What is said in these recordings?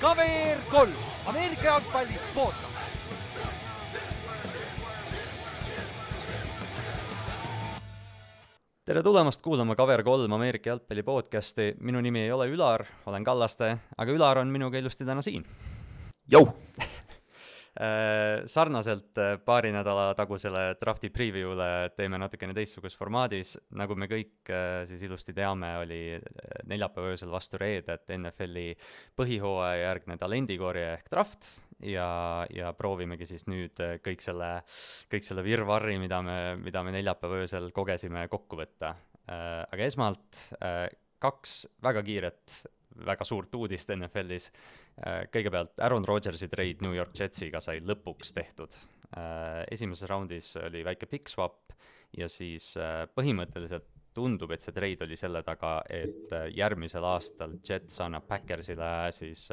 KVR kolm, Ameerika jalgpalli podcast. tere tulemast kuulama KVR3 Ameerika jalgpalli podcasti, minu nimi ei ole Ülar, olen Kallaste, aga Ülar on minuga ilusti täna siin. Jou! Äh, sarnaselt äh, paari nädala tagusele drafti preview'le teeme natukene teistsuguses formaadis, nagu me kõik äh, siis ilusti teame, oli neljapäeva öösel vastu reedet NFL-i põhihooaja järgne talendikorje ehk draft ja, ja proovimegi siis nüüd kõik selle, kõik selle virvarri, mida me, mida me neljapäeva öösel kogesime, kokku võtta. aga esmalt kaks väga kiiret väga suurt uudist NFL-is. Äh, kõigepealt Aaron Rodgersi treid New York Jetsiga sai lõpuks tehtud. Äh, esimeses raundis oli väike pikk swap ja siis äh, põhimõtteliselt tundub, et see treid oli selle taga, et järgmisel aastal Jets annab Backersile siis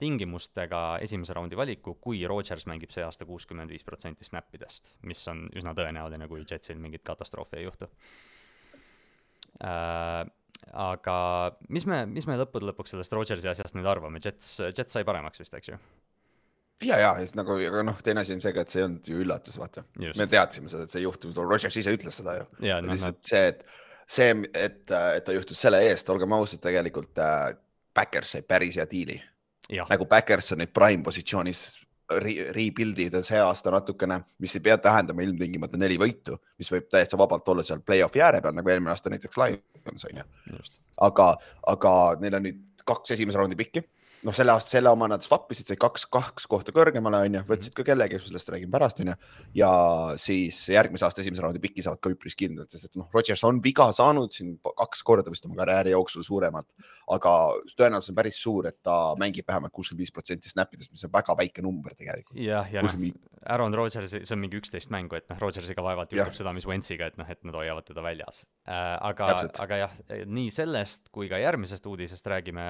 tingimustega esimese raundi valiku, kui Rodgers mängib see aasta kuuskümmend viis protsenti snappidest, mis on üsna tõenäoline, kui Jetsil mingit katastroofi ei juhtu aga mis me, mis me lõppude lõpuks sellest Rodgersi asjast nüüd arvame, Jets, Jets sai paremaks vist, eks ju? ja, ja siis nagu, aga noh, teine asi on see ka, et see ei olnud ju üllatus, vaata. me teadsime seda, et see juhtus, Rodgers ise ütles seda ju. lihtsalt no, see, et see, et, et ta juhtus selle eest, olgem ausad, tegelikult äh, Backers sai päris hea diili. nagu Backers on nüüd prime positsioonis rebuild'ida see aasta natukene, mis ei pea tähendama ilmtingimata neli võitu, mis võib täiesti vabalt olla seal play-off'i ääre peal, nagu eelmine aasta näiteks Lions on ju. aga, aga neil on nüüd kaks esimese raundi pikki noh, selle aasta, selle oma nad swap isid, said kaks, kaks kohta kõrgemale, onju, võtsid ka kellegi, sellest räägin pärast, onju. ja siis järgmise aasta esimese raundi pikki saavad ka üpris kindlalt, sest et noh, Rodgers on viga saanud siin kaks korda vist oma karjääri jooksul suuremalt, aga tõenäosus on päris suur, et ta mängib vähemalt kuuskümmend viis protsenti snap'idest, mis on väga väike number tegelikult. jah, ja, ja noh, Aaron Rodgers, see on mingi üksteist mängu, et noh, Rodgersiga vaevalt juhtub seda, mis Wentsiga, et noh, et nad hoiavad teda väljas äh,. aga, aga jah, nii sellest kui ka järgmisest uudisest räägime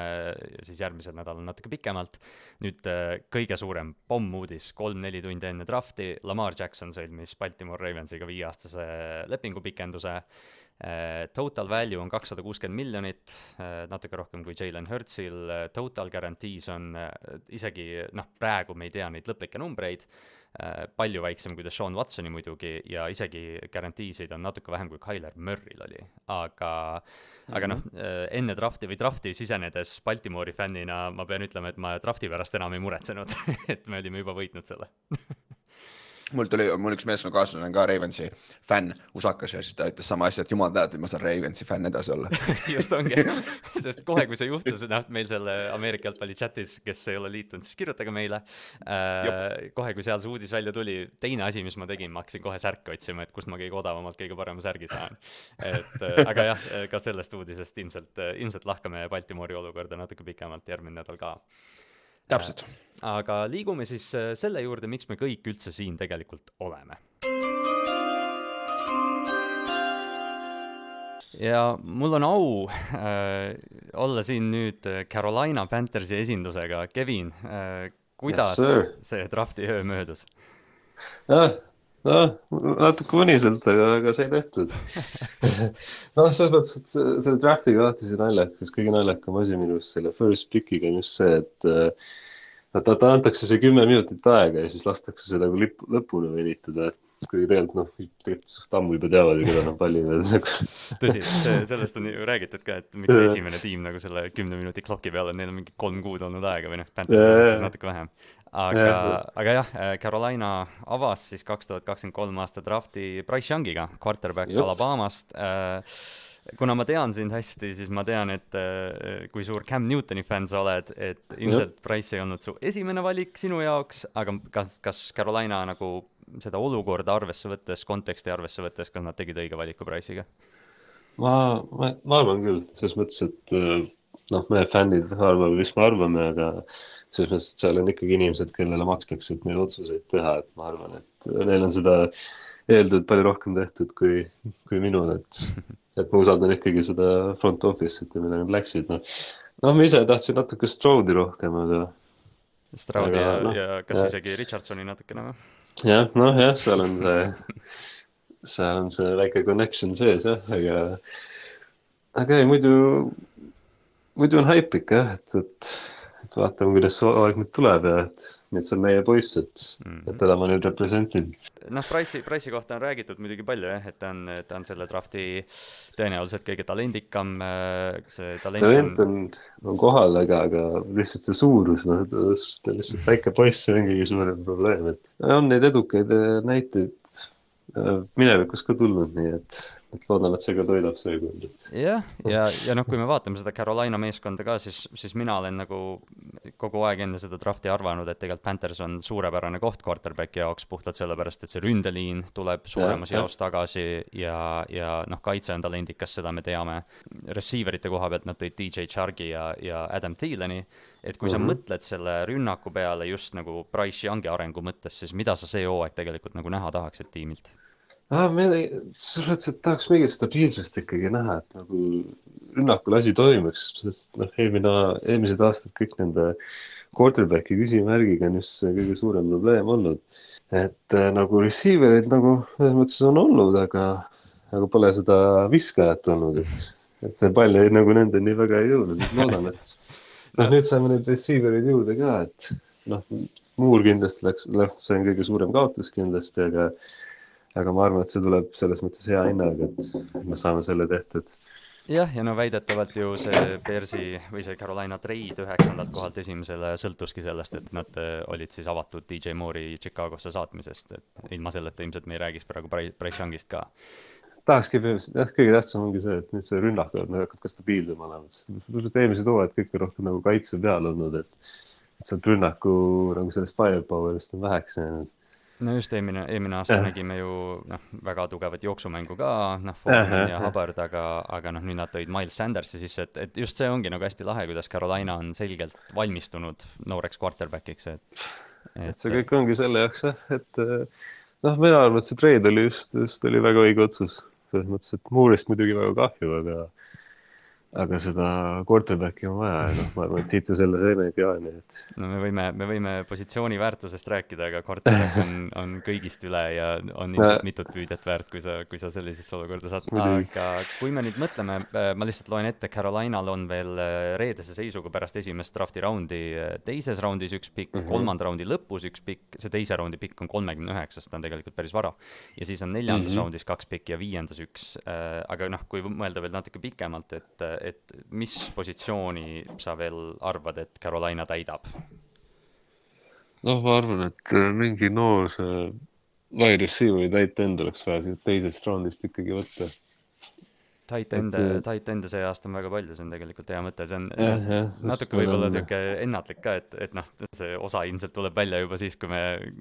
siis järgmisel nädalal natuke pikemalt. nüüd äh, kõige suurem pommuudis kolm-neli tundi enne drafti, Lamar Jackson sõlmis Baltimore Ravensiga viieaastase lepingupikenduse äh,. Total value on kakssada kuuskümmend miljonit äh,, natuke rohkem kui Jalen Hurtsil, total guarantees on äh, isegi noh, praegu me ei tea neid lõplikke numbreid palju väiksem kui Deshaun Watsoni muidugi ja isegi garantiisid on natuke vähem kui Tyler Murry'l oli, aga mm -hmm. aga noh, mhm. äh, enne drafti või drafti sisenedes Baltimoori fännina ma pean ütlema, et ma drafti pärast enam ei muretsenud et me olime juba võitnud selle mul tuli, mul üks meeskonnakaaslane on ka Ravensi fänn, usakas ja siis ta ütles sama asja, et jumal teab, et ma saan Ravensi fänn edasi olla just ongi, sest kohe, kui see juhtus, noh, meil seal Ameerika jalgpalli chatis, kes ei ole liitunud, siis kirjutage meile äh,. kohe, kui seal see uudis välja tuli, teine asi, mis ma tegin, ma hakkasin kohe särke otsima, et kust ma kõige odavamalt kõige parema särgi saan. et äh, aga jah, ka sellest uudisest ilmselt, ilmselt lahkame Baltimoori olukorda natuke pikemalt järgmine nädal ka täpselt. aga liigume siis äh, selle juurde, miks me kõik üldse siin tegelikult oleme. ja mul on au äh, olla siin nüüd äh, Carolina Panthersi esindusega, Kevin äh,, kuidas yes, see drafti öö möödus? noh, natuke uniselt, aga, aga sai tehtud. Noh, selles mõttes, et selle draft'iga alati see naljakas, kõige naljakam asi minu arust selle first pick'iga on just see, et no ta, ta antakse see kümme minutit aega ja siis lastakse seda nagu lipp, lõpuni venitada, et kuigi tegelikult noh, tegelikult suht ammu juba teavad ju, keda nad valivad nagu. tõsi, see, sellest on ju räägitud ka, et miks esimene tiim nagu selle kümne minuti kloki peale, neil on mingi kolm kuud olnud aega või noh, Panthersil siis natuke vähem aga, aga jah, äh, Carolina avas siis kaks tuhat kakskümmend kolm aasta drafti Bryce Youngiga, quarterback Jup. Alabamast äh, kuna ma tean sind hästi, siis ma tean, et äh, kui suur Cam Newtoni fänn sa oled, et ilmselt Price ei olnud su esimene valik sinu jaoks, aga kas, kas Carolina nagu seda olukorda arvesse võttes, konteksti arvesse võttes, kas nad tegid õige valiku Price'iga? ma, ma, ma arvan küll, selles mõttes, et noh, me fännid arvame, mis me arvame, aga selles mõttes, et seal on ikkagi inimesed, kellele makstakse, et neid otsuseid teha, et ma arvan, et neil on seda eeldused palju rohkem tehtud kui, kui minul, et, et ma usaldan ikkagi seda front office'it ja mida nad läksid, noh. noh, ma ise tahtsin natuke Stroudi rohkem, aga. Stroudi ja no,, ja kas ja. isegi Richardsoni natukene või? jah, noh jah, seal on see, seal on see väike connection sees jah, aga, aga ei muidu, muidu on haip ikka jah, et, et vaatame, kuidas see aeg nüüd tuleb ja et nüüd see on meie poiss, et mm, -hmm. et teda ma nüüd representin. noh, Price'i, Price'i kohta on räägitud muidugi palju jah, et ta on, ta on selle drafti tõenäoliselt kõige talendikam, äh, see talent, talent on, on kohal, aga, aga lihtsalt see suurus, noh, ta on lihtsalt väike poiss, see on kõige suurem probleem, et on neid edukaid äh, näiteid äh, minevikus ka tulnud, nii et et loodame, et see ka toidab seekord. jah, ja, ja, ja noh, kui me vaatame seda Carolina meeskonda ka, siis, siis mina olen nagu kogu aeg enne seda drafti arvanud, et tegelikult Panthers on suurepärane koht quarterback'i jaoks puhtalt sellepärast, et see ründeliin tuleb suuremas ja, jaos tagasi ja, ja noh, kaitse on talendikas, seda me teame. Receiver'ite koha pealt nad tõid DJ Chargi ja, ja Adam Thieleni, et kui mm -hmm. sa mhm. mõtled selle rünnaku peale just nagu Price Youngi arengu mõttes, siis mida sa see hooaeg tegelikult nagu näha tahaksid tiimilt? Ah,. me, selles mõttes, et tahaks mingit stabiilsust ikkagi näha, et nagu rünnakul asi toimiks, sest noh, eelmine, eelmised aastad kõik nende quarterback'i küsimärgiga on just see kõige suurem probleem olnud. et äh, nagu receiver eid nagu selles mõttes on olnud, aga, aga pole seda viskajat olnud, et, et see pall ei, nagu nendeni väga ei jõudnud, et loodan, et noh, nüüd saame neid receiver eid juurde ka, et noh, Muur kindlasti läks, läks, see on kõige suurem kaotus kindlasti, aga aga ma arvan, et see tuleb selles mõttes hea hinnaga, et me saame selle tehtud. jah, ja no väidetavalt ju see Bearsi või see Carolina trade üheksandalt kohalt esimesele sõltuski sellest, et nad äh, olid siis avatud DJ Moore'i Chicagosse saatmisest, et ilma selleta ilmselt me ei räägiks praegu Bryce Youngist ka tahakski jah, kõige tähtsam ongi see, et nüüd see rünnak hakkab ka stabiilsem olema, sest eelmised hooajad kõik on rohkem nagu kaitse peal olnud, et, et sealt rünnaku nagu sellest firepower'ist on väheks jäänud no just eelmine, eelmine aasta ja. nägime ju noh, väga tugevat jooksumängu ka, noh, Foreman ja Hubbard, aga, aga noh, nüüd nad tõid Miles Sandersi sisse, et, et just see ongi nagu hästi lahe, kuidas Carolina on selgelt valmistunud nooreks quarterback'iks, et, et. et see kõik ongi selle jaoks jah, et noh, mina arvan, et see trade oli just, just oli väga õige otsus, selles mõttes, et Moore'ist muidugi väga kahju, aga aga seda quarterback'i on vaja ja noh, ma arvan, et siit see selle seeme ei pea, nii et. no me võime, me võime positsiooni väärtusest rääkida, aga quarterback on, on kõigist üle ja on ilmselt mitut püüdet väärt, kui sa, kui sa sellisesse olukorda saad. aga kui me nüüd mõtleme, äh, ma lihtsalt loen ette, Carolinal on veel äh, reedese seisuga pärast esimest drafti raundi äh, teises raundis üks pikk mm, -hmm. kolmanda raundi lõpus üks pikk, see teise raundi pikk on kolmekümne üheksas, ta on tegelikult päris vara. ja siis on neljandas mm -hmm. raundis kaks pikki ja viiendas üks, aga noh, kui mõelda veel natuke pikemalt, et et mis positsiooni sa veel arvad, et Carolina täidab? noh, ma arvan, et äh, mingi noor see wide receiver'i tight end oleks vaja siit teisest raundist ikkagi võtta Tight end'e, tight end'e see aasta on väga palju, see on tegelikult hea mõte, see on ja, ja, natuke võib-olla niisugune ennatlik ka, et, et noh, see osa ilmselt tuleb välja juba siis, kui me,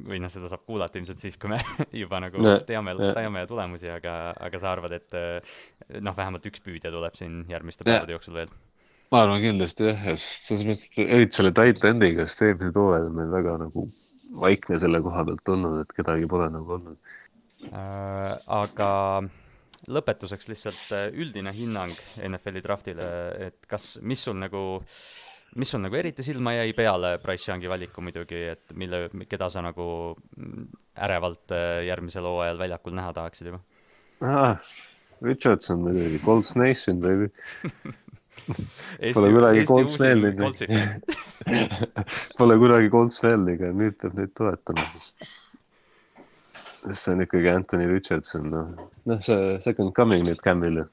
või noh, seda saab kuulata ilmselt siis, kui me juba nagu ja, teame, teame tulemusi, aga, aga sa arvad, et noh, vähemalt üks püüdja tuleb siin järgmiste päevade jooksul veel? ma arvan kindlasti jah, sest selles mõttes, et eriti selle tight end'iga, sest eelmised hooajad on meil väga nagu vaikne selle koha pealt olnud, et kedagi pole nagu olnud äh,. aga lõpetuseks lihtsalt äh, üldine hinnang NFL-i draftile, et kas, mis sul nagu, mis sul nagu eriti silma jäi peale Price Youngi valiku muidugi, et mille, keda sa nagu mm, ärevalt äh, järgmisel hooajal väljakul näha tahaksid juba? Ah,? Richardson muidugi, Colts Nation baby. Pole kunagi Colts meeldinud Pole kunagi Colts aga nüüd peab neid toetama, sest see on ikkagi Anthony Richardson, noh, noh, see second coming nüüd Camile.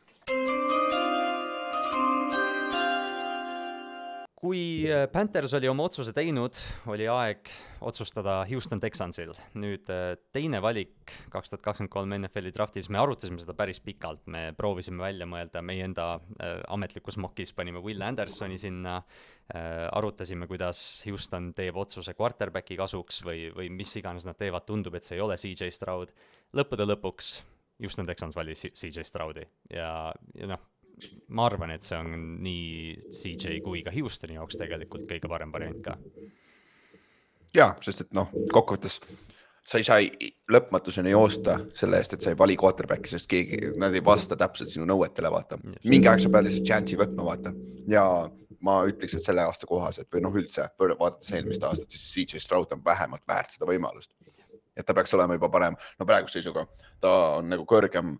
Kui äh, Panthers oli oma otsuse teinud, oli aeg otsustada Houston Texansil. nüüd äh, teine valik kaks tuhat kakskümmend kolm NFL-i draftis, me arutasime seda päris pikalt, me proovisime välja mõelda, meie enda äh, ametlikus mokis panime Will Andersoni sinna arutasime, kuidas Houston teeb otsuse quarterback'i kasuks või, või mis iganes nad teevad, tundub, et see ei ole CJ Stroud. lõppude lõpuks Houston Texans valis CJ Stroudi. Ja, ja noh, ma arvan, et see on nii CJ kui ka Houstoni jaoks tegelikult kõige parem variant ka. ja, sest et noh, kokkuvõttes sa ei saa lõpmatuseni joosta selle eest, et sa ei vali quarterback'i, sest keegi, nad ei vasta täpselt sinu nõuetele, vaata. mingi aeg sa pead lihtsalt chance'i võtma, vaata. ja ma ütleks, et selle aasta kohaselt või noh, üldse vaadates eelmist aastat, siis CJ Stroud on vähemalt väärt seda võimalust. et ta peaks olema juba parem, no praeguse seisuga ta on nagu kõrgem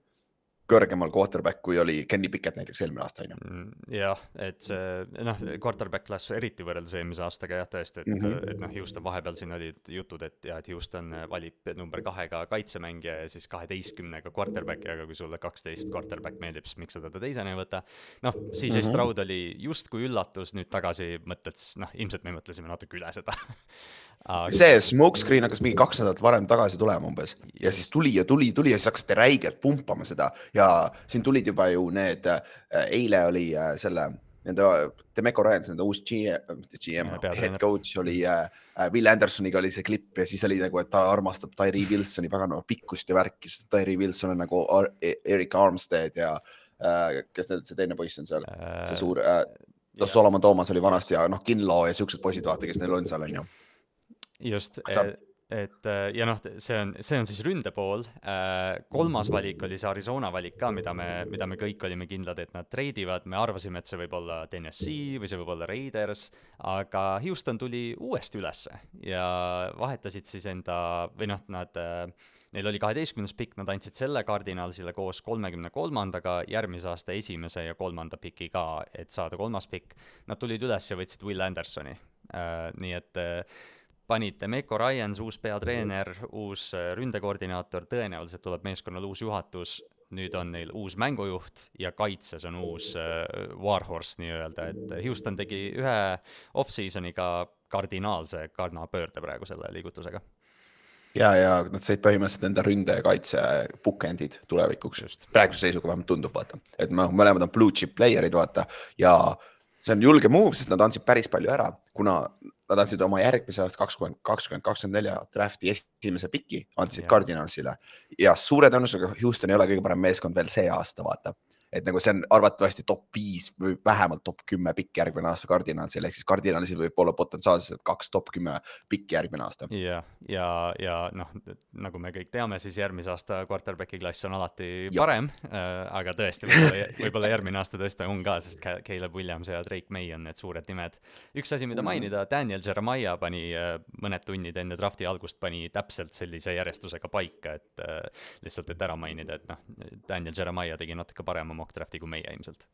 kõrgemal quarterback, kui oli Kenny Pickett näiteks eelmine aasta, on ju. Mm, jah, et see noh, quarterback klass eriti võrreldes eelmise aastaga jah, tõesti, et mm, -hmm. et noh, Houston vahepeal siin olid jutud, et jah, et Houston valib number kahega kaitsemängija ja siis kaheteistkümnega quarterback'i, aga kui sulle kaksteist quarterback meeldib, siis miks sa teda teisena ei võta. noh, CJ mm -hmm. Stroud oli justkui üllatus, nüüd tagasi mõtled, noh, ilmselt me mõtlesime natuke üle seda Aga... see smokescreen hakkas mingi kaks nädalat varem tagasi tulema umbes. Ja siis tuli ja tuli, tuli ja siis hakkasite räigelt pumpama seda. Ja siin tulid juba ju need äh,, eile oli äh, selle nende Demeco Ryans, nende uus GM, GM, head coach oli äh, äh, Will Andersoniga oli see klipp ja siis oli nagu, et ta armastab Tyree Wilsoni paganama pikkust ja värki, sest Tyree Wilson on nagu Ar Erik Armstead ja äh, kes nüüd see teine poiss on seal äh,, see suur äh,, noh, Solomon Toomas oli vanasti ja noh, Kinlo ja siuksed poisid, vaata, kes neil on seal, on ju just, et äh, ja noh, see on, see on siis ründe pool. Äh, kolmas valik oli see Arizona valik ka, mida me, mida me kõik olime kindlad, et nad treidivad, me arvasime, et see võib olla Tennessee või see võib olla Raiders, aga Houston tuli uuesti ülesse ja vahetasid siis enda või noh, nad Neil oli kaheteistkümnes pikk, nad andsid selle Cardinalsile koos kolmekümne kolmandaga, järgmise aasta esimese ja kolmanda piki ka, et saada kolmas pikk. Nad tulid üles ja võtsid Will Andersoni äh,. nii et äh, panid Demeco Ryans, uus peatreener, uus äh, ründekoordinaator, tõenäoliselt tuleb meeskonnal uus juhatus, nüüd on neil uus mängujuht ja kaitses on uus äh, Warhorse nii-öelda, et Houston tegi ühe off-season'iga kardinaalse karnapöörde praegu selle liigutusega. Ja, ja nad said põhimõtteliselt enda ründe ja kaitse bookend'id tulevikuks. praeguse seisuga vähemalt tundub, vaata, et noh, mõlemad on blue chip player'id, vaata ja see on julge move, sest nad andsid päris palju ära, kuna nad andsid oma järgmise aasta kakskümmend, kakskümmend, kakskümmend nelja draft'i esimese piki, andsid yeah. Cardinalsile ja suure tõenäosusega Houston ei ole kõige parem meeskond veel see aasta, vaata et nagu see on arvatavasti top viis või vähemalt top kümme pikk järgmine aasta Cardinalsil, ehk siis Cardinalsil võib olla potentsiaalselt kaks top kümme pikki järgmine aasta. ja, ja, ja noh, nagu me kõik teame, siis järgmise aasta quarterback'i klass on alati ja. parem äh,, aga tõesti, võib-olla, järgmine aasta tõesti on ka, sest Caleb Williams ja Drake May on need suured nimed. üks asi, mida mm mainida, Daniel Jeremiah pani äh, mõned tunnid enne drafti algust pani täpselt sellise järjestusega paika, et äh, lihtsalt, et ära mainida, et noh, Daniel Jeremiah tegi natuke parema mock draft'i kui meie ilmselt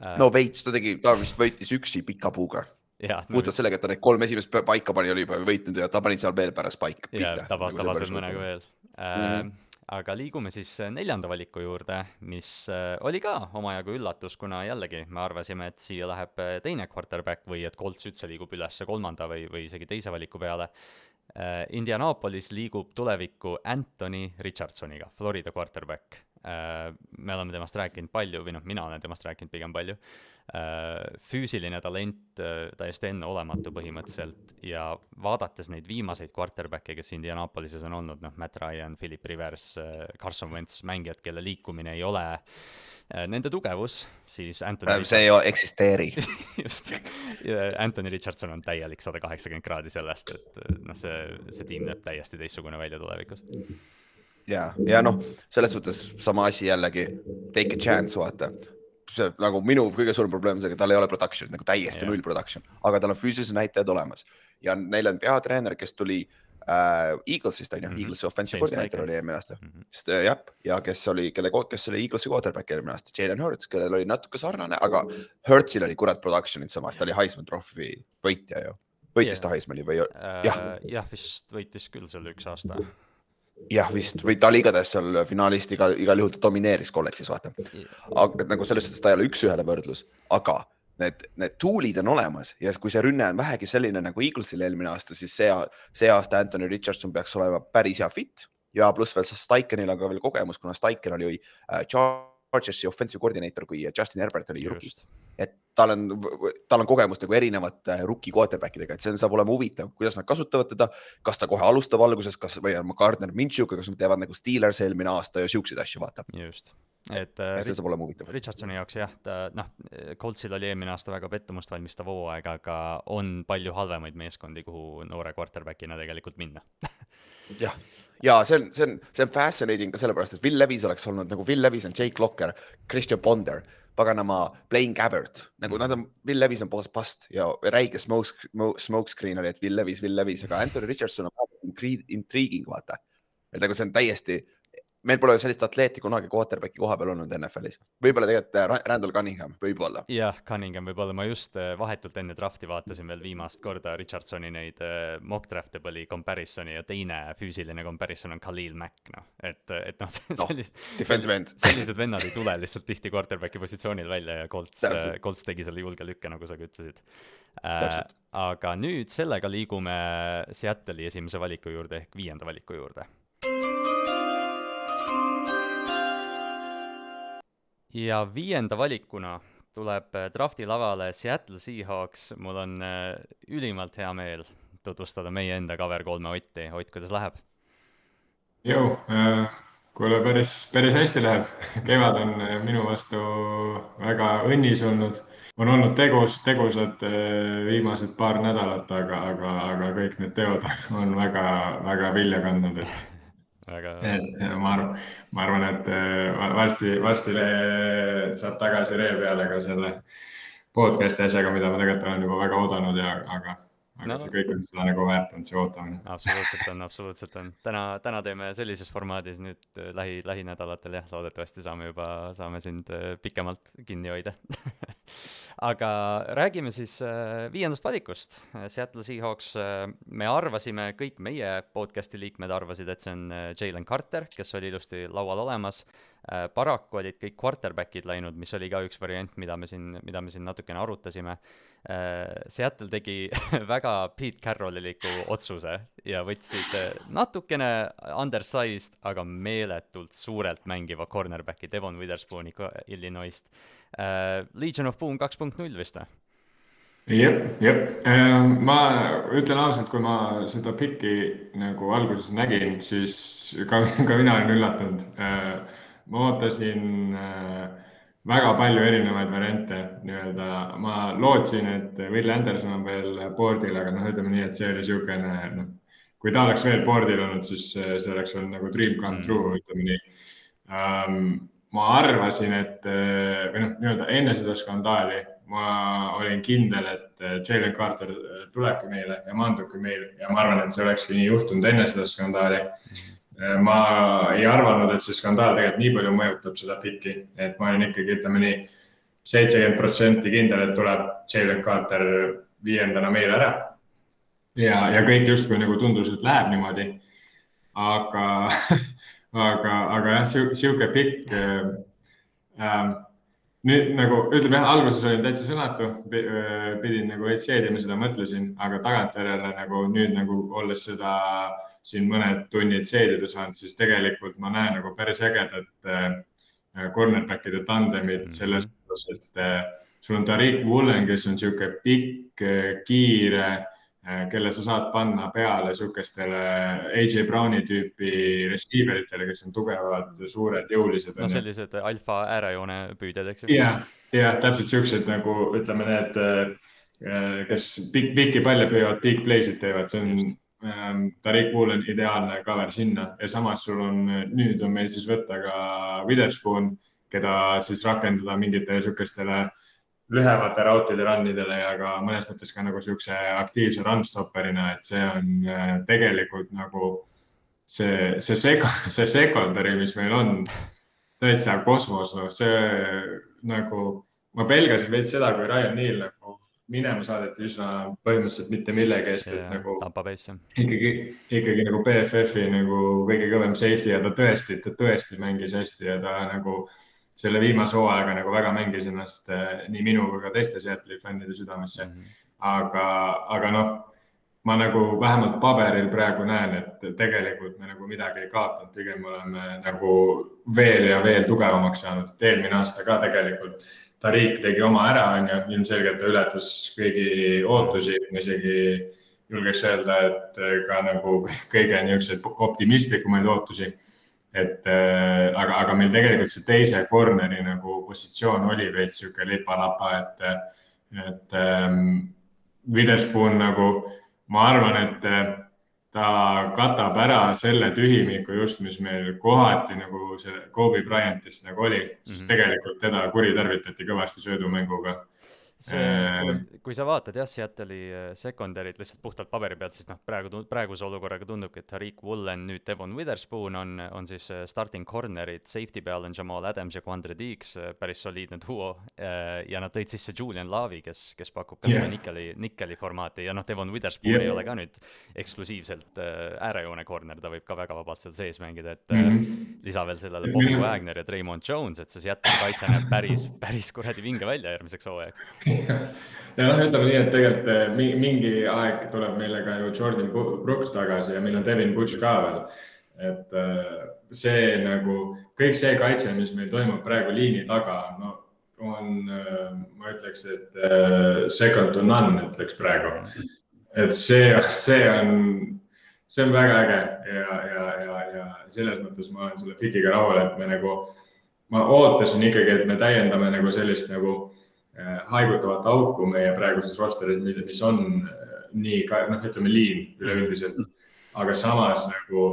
uh,. no veits, ta tegi, ta vist võitis üksi pika puuga. puhtalt no, sellega, et ta need kolm esimest paika pani, oli juba võitnud ja ta pani seal veel pärast paika. ja tabas, tabas veel mõnega veel uh,. Mm -hmm aga liigume siis neljanda valiku juurde, mis äh, oli ka omajagu üllatus, kuna jällegi me arvasime, et siia läheb teine quarterback või et Colts üldse liigub üles kolmanda või, või isegi teise valiku peale. Indianapolis liigub tulevikku Anthony Richardsoniga, Florida quarterback Äh, me oleme temast rääkinud palju või noh, mina olen temast rääkinud pigem palju. Äh, füüsiline talent äh, täiesti enneolematu põhimõtteliselt ja vaadates neid viimaseid quarterback'e, kes Indianapolises on olnud, noh, Matt Ryan, Philip Rivers, Carson Wentz, mängijad, kelle liikumine ei ole nende tugevus, siis Anthony see ei eksisteeri. Just, Anthony Richardson on täielik sada kaheksakümmend kraadi sellest, et noh, see, see tiim näeb täiesti teistsugune välja tulevikus ja, ja noh, selles suhtes sama asi jällegi, take a chance, vaata. see nagu minu kõige suurem probleem on see, et tal ei ole production nagu täiesti yeah. null production, aga tal on füüsilised näitajad olemas ja neil on peatreener, kes tuli äh, Eaglesist on ju mm -hmm., Eaglesi offensive koordineeter oli eelmine aasta mm, -hmm. sest äh, jah, ja kes oli, kelle, kes oli Eaglesi quarterback eelmine aasta, Jalen Hurts, kellel oli natuke sarnane, aga Hurtsil oli kurat production'it samas, ta oli Heisman Trophy võitja ju. võitis yeah. ta Heismani või uh,? jah, jah, vist võitis küll selle üks aasta jah, vist või ta oli igatahes seal finaalist igal, igal juhul ta domineeris kolledžis, vaata. aga nagu selles suhtes ta ei ole üks-ühele võrdlus, aga need, need tool'id on olemas ja kui see rünne on vähegi selline nagu Eaglesil eelmine aasta, siis see, see aasta Anthony Richardson peaks olema päris hea fit ja pluss veel Steikenil on ka veel kogemus, kuna Steichen oli äh, Chargersi offensive koordineeter, kui Justin Herbert oli rookie. Tal on, tal on kogemust nagu erinevate rookie quarterback idega, et see saab olema huvitav, kuidas nad kasutavad teda. kas ta kohe alustab alguses, kas või on Gardner Minshew'ga, kas nad teevad nagu Steelers eelmine aasta ja siukseid asju, vaata. just et äh, see saab olema huvitav. Richardsoni jaoks jah, ta noh, Coltsil oli eelmine aasta väga pettumust valmistav hooaeg, aga on palju halvemaid meeskondi, kuhu noore quarterback'ina tegelikult minna jah, ja see on, see on, see on fascinating ka sellepärast, et Will Levis oleks olnud nagu Will Levis on Jake Locker, Christian Ponder paganama Blaine Gabbert, nagu nad on, Will Levis on poolest past ja räige smoke, smoke screen oli, et Will Levis, Will Levis, aga Anthony Richardson on intriiguing, vaata. et nagu see on täiesti meil pole sellist atleeti kunagi quarterback'i koha peal olnud NFL-is. võib-olla tegelikult äh, Randall Cunningham, võib-olla. jah, Cunningham võib-olla, ma just äh, vahetult enne draft'i vaatasin veel viimast korda Richardsoni neid äh, mock draft'e comparison'i ja teine füüsiline comparison on Khalil Mack, noh, et, et noh, sellised no,, sellised vennad ei tule lihtsalt tihti quarterback'i positsioonil välja ja Colts, Colts tegi selle julge lükke, nagu sa ka ütlesid. Äh, aga nüüd sellega liigume Seattle'i esimese valiku juurde ehk viienda valiku juurde ja viienda valikuna tuleb äh, drafti lavale Seattle Seahawks, mul on äh, ülimalt hea meel tutvustada meie enda cover kolme Otti, Ott, kuidas läheb? jõu äh,, kuule, päris, päris hästi läheb. kevad on äh, minu vastu väga õnnis olnud, on olnud tegus, tegusad viimased paar nädalat, aga, aga, aga kõik need teod on väga, väga vilja kandnud, et väga. ma arvan, ma arvan, et äh, varsti, varsti saab tagasi ree peale ka selle podcast'i asjaga, mida ma tegelikult olen juba väga oodanud ja, aga, aga no. see kõik on seda nagu väärt olnud, see ootamine. absoluutselt on, absoluutselt on. täna, täna teeme sellises formaadis nüüd äh, lähi, lähinädalatel jah, loodetavasti saame juba, saame sind äh, pikemalt kinni hoida aga räägime siis äh, viiendast valikust, Seattle Seahawks, äh, me arvasime, kõik meie podcast'i liikmed arvasid, et see on äh, Jalen Carter, kes oli ilusti laual olemas, paraku olid kõik quarterback'id läinud, mis oli ka üks variant, mida me siin, mida me siin natukene arutasime. Seattle tegi väga Pete Carrolliliku otsuse ja võtsid natukene undersized, aga meeletult suurelt mängiva cornerback'i Devon Witherspooni Illinois'st uh, Legion of Boom kaks punkt null vist või? jep, jep, äh, ma ütlen ausalt, kui ma seda piki nagu alguses nägin, siis ka, ka mina olin üllatunud. Äh, ma ootasin väga palju erinevaid variante nii-öelda, ma lootsin, et Will Anderson on veel board'il, aga noh, ütleme nii, et see oli niisugune noh, kui ta oleks veel board'il olnud, siis see oleks olnud nagu dream come mm. true, ütleme nii um, ma arvasin, et eh, või noh, nii-öelda enne seda skandaali ma olin kindel, et eh, Jalen Carter eh, tulebki meile ja maandubki meil ja ma arvan, et see olekski nii juhtunud enne seda skandaali. ma ei arvanud, et see skandaal tegelikult nii palju mõjutab seda piki, et ma olin ikkagi, ütleme nii, seitsekümmend protsenti kindel, et tuleb Jalen Carter viiendana meile ära. ja, ja kõik justkui nagu tundus, et läheb niimoodi. aga aga, aga jah, sihuke pikk äh,. äh nüüd nagu ütleme jah, alguses olin täitsa sõnatu, äh, pidin nagu veits seedima seda, mõtlesin, aga tagantjärele nagu nüüd nagu olles seda siin mõned tunnid seedida saanud, siis tegelikult ma näen nagu päris ägedat äh, cornerback'ide tandemit mhm. selles mõttes, et äh, sul on Tariq Woolen, kes on niisugune pikk, kiire Äh, kelle sa saad panna peale sihukestele AJ Browni tüüpi receiver itele, kes on tugevad, suured, jõulised. no sellised alfa äärejoone püüdjad, eks ju. jah, jah, täpselt siuksed nagu ütleme, need, äh, kes pikk, pikki palle püüavad, big play'sid teevad, see on ähm, Tariq Wool on ideaalne cover sinna ja samas sul on, nüüd on meil siis võtta ka Witherspoon, keda siis rakendada mingitele sihukestele äh, lühemate rautide run idele ja ka mõnes mõttes ka nagu siukse aktiivse run stopperina, et see on äh, tegelikult nagu see, see sega, see secondary, mis meil on täitsa kosmos, noh, see nagu ma pelgasin veits seda, kui Ryan Neal nagu minema saadeti üsna põhimõtteliselt mitte millegi eest, et nagu ikkagi, ikkagi nagu BFF-i nagu kõige kõvem safety ja ta tõesti, ta tõesti mängis hästi ja ta nagu äh, selle viimase hooajaga nagu väga mängis ennast eh, nii minu kui ka teiste Seattle'i fännide südamesse mm. -hmm. aga, aga noh, ma nagu vähemalt paberil praegu näen, et tegelikult me nagu midagi ei kaotanud, pigem oleme nagu veel ja veel tugevamaks saanud, et eelmine aasta ka tegelikult Tariq tegi oma ära, on ju, ilmselgelt ta ületas kõigi ootusi, isegi julgeks öelda, et ka nagu kõige niisuguseid optimistlikumaid ootusi et äh, aga, aga meil tegelikult see teise corner'i nagu positsioon oli veits sihuke lipa-lapa, et, et ähm, Witherspoon nagu, ma arvan, et äh, ta katab ära selle tühimiku just, mis meil kohati nagu see Kobe Bryantist nagu oli, sest mm -hmm. tegelikult teda kuritarvitati kõvasti söödumänguga see äh,, kui sa vaatad jah, Seattle'i äh, secondary't lihtsalt puhtalt paberi pealt, siis noh, praegu, praeguse olukorraga tundubki, et Tariq Woolen, nüüd Devon Witherspoon on, on siis äh, starting corner'id, safety peal on Jamal Adams ja Quandre Deeks, päris soliidne duo, ja nad tõid sisse Julian Lavi, kes, kes pakub ka seda yeah. nikkeli, nikkeli formaati ja noh, Devon Witherspoon yeah. ei ole ka nüüd eksklusiivselt äärejoone corner, ta võib ka väga vabalt seal sees mängida, et mm -hmm. lisa veel sellele Bobby Wagner ja Treimond Jones, et see Seattle'i kaitse näeb päris, päris kuradi vinge välja järgmiseks hooajaks ja noh, ütleme nii, et tegelikult eh, mingi aeg tuleb meile ka ju Jordan Brooks tagasi ja meil on Devin Butch ka veel. et eh, see nagu kõik see kaitse, mis meil toimub praegu liini taga, no on, eh, ma ütleks, et second to none, ütleks praegu. et see, see on, see on väga äge ja, ja, ja, ja selles mõttes ma olen selle Fikiga rahul, et me nagu, ma ootasin ikkagi, et me täiendame nagu sellist nagu haigutavat auku meie praeguses rosteris, mis on äh, nii, noh, ütleme liin üleüldiselt. aga samas nagu,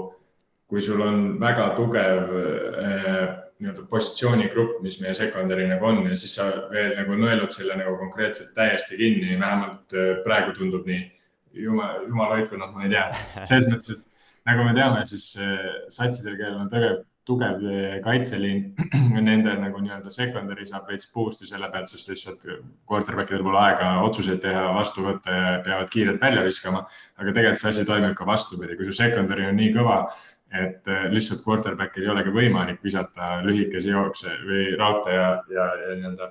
kui sul on väga tugev äh, nii-öelda positsioonigrupp, mis meie secondary nagu on ja siis sa veel nagu nõelud selle nagu konkreetselt täiesti kinni, vähemalt praegu tundub nii. jumal, jumal hoidku, noh, ma ei tea, selles mõttes, et nagu me teame, siis satsidel, kellel on tugev tugev kaitseliin, nende nagu nii-öelda secondary saab veits boost'i selle pealt, sest lihtsalt quarterback idel pole aega otsuseid teha, vastu võtta ja peavad kiirelt välja viskama. aga tegelikult see asi toimib ka vastupidi, kui su secondary on nii kõva, et äh, lihtsalt quarterback'il ei olegi võimalik visata lühikesi jookse või raudtee ja, ja, ja nii-öelda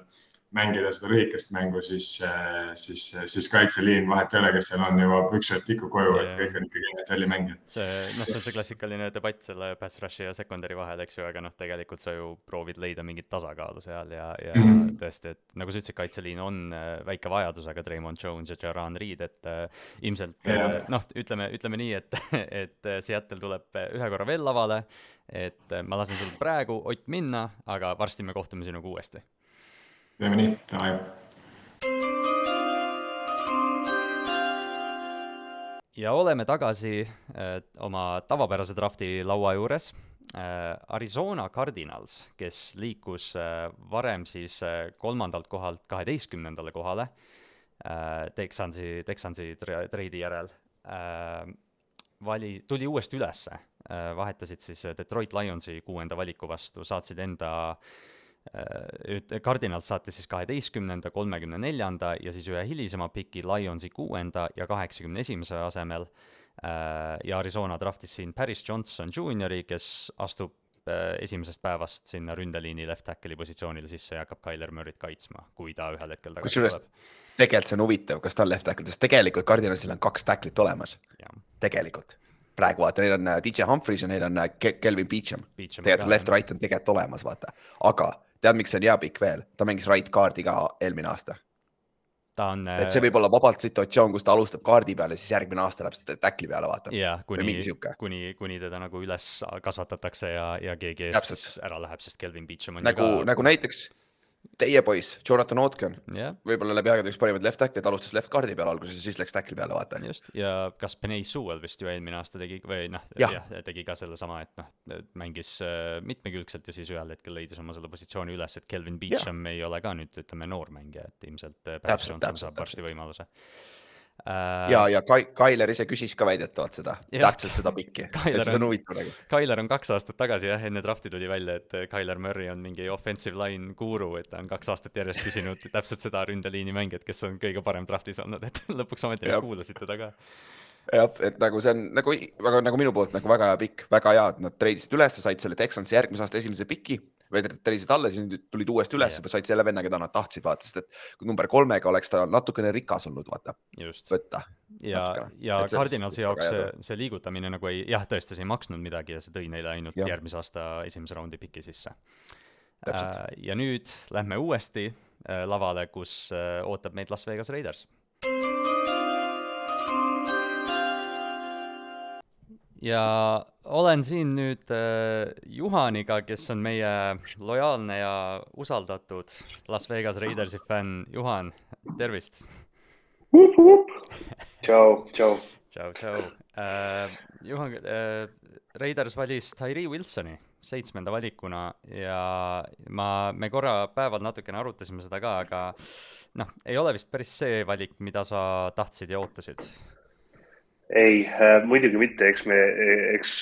mängida seda lühikest mängu, siis, äh, siis, siis kaitseliin vahet ei ole, kes seal on, jõuab ükskord ikka koju yeah., et kõik on ikkagi NFL-i mängijad. see, noh, see on see klassikaline debatt selle pass rush'i ja secondary vahel, eks ju, aga noh, tegelikult sa ju proovid leida mingit tasakaalu seal ja, ja mm -hmm. tõesti, et nagu sa ütlesid, kaitseliin on äh, väike vajadus, aga Treimond Jones ja Jaran Reed, et äh, ilmselt yeah. äh, noh, ütleme, ütleme nii, et, et Seattle tuleb ühe korra veel lavale, et ma lasen sul praegu, Ott, minna, aga varsti me kohtume sinuga uuesti teeme nii, davai. ja oleme tagasi äh, oma tavapärase drafti laua juures äh,. Arizona Cardinals, kes liikus äh, varem siis äh, kolmandalt kohalt kaheteistkümnendale kohale äh, Texansi, Texansi treidi järel äh,, vali, tuli uuesti ülesse äh,, vahetasid siis Detroit Lionsi kuuenda valiku vastu, saatsid enda äh, Cardinal saatis siis kaheteistkümnenda, kolmekümne neljanda ja siis ühe hilisema piki Lionsi kuuenda ja kaheksakümne esimese asemel. Äh, ja Arizona draftis siin Paris Johnson Juniori, kes astub äh, esimesest päevast sinna ründeliini left tackle'i positsioonile sisse ja hakkab Tyler Murry't kaitsma, kui ta ühel hetkel tagasi tuleb. tegelikult see on huvitav, kas ta on left tackle, sest tegelikult Cardinalsil on kaks tackle'it olemas. tegelikult praegu vaata, neil on äh, DJ Humphreys ja neil on Kelvin Beecham. tegelikult left-right on tegelikult olemas, vaata, aga tead, miks see on hea pikk veel, ta mängis right kaardi ka eelmine aasta. ta on. et see võib olla vabalt situatsioon, kus ta alustab kaardi peal ja siis järgmine aasta läheb tackli peale, vaata. kuni, kuni, kuni teda nagu üles kasvatatakse ja, ja keegi eest ära läheb, sest Kelvin Beachum on nagu, nagu näiteks teie poiss, Jonathan Otken yeah., võib-olla läbi aegade üks parimaid left tackle'id, alustas left guard'i peal alguses ja siis läks tackle'i peale, vaata. just, ja kas Penei Sewell vist ju eelmine aasta tegi või noh, jah ja,, tegi ka sellesama, et noh, mängis äh, mitmekülgselt ja siis ühel hetkel leidis oma selle positsiooni üles, et Kelvin Beacham ja. ei ole ka nüüd ütleme noor mängija, et ilmselt äh, Pat Johnson saab varsti võimaluse. Ja, ja Kai-, Kailer ise küsis ka väidetavalt seda, täpselt seda pikki. see on huvitav nagu. Kailer on kaks aastat tagasi jah, enne drafti tuli välja, et Kailer Murray on mingi offensive line guru, et ta on kaks aastat järjest küsinud täpselt seda ründeliini mängijat, kes on kõige parem draftis olnud, et lõpuks ometi kuulasid teda ka jah, et nagu see on nagu, väga nagu minu poolt nagu väga hea pikk, väga hea, et nad treidisid üles, said selle Texansi järgmise aasta esimese piki või treidisid alla, siis tulid uuesti üles yeah., said selle venna, keda nad tahtsid, vaata, sest et number kolmega oleks ta natukene rikas olnud, vaata, võtta. ja, ja Cardinalsi jaoks see, see liigutamine nagu ei, jah, tõesti, see ei maksnud midagi ja see tõi neile ainult ja. järgmise aasta esimese raundi piki sisse. Äh, ja nüüd lähme uuesti äh, lavale, kus äh, ootab meid Las Vegas Raiders ja olen siin nüüd äh, Juhaniga, kes on meie lojaalne ja usaldatud Las Vegas Raidersi fänn. Juhan, tervist! tšau, tšau. tšau, tšau äh,. Juhan äh,, Raiders valis Tyree Wilsoni seitsmenda valikuna ja ma, me korra päeval natukene arutasime seda ka, aga noh, ei ole vist päris see valik, mida sa tahtsid ja ootasid. Ei äh,, muidugi mitte, eks me, eks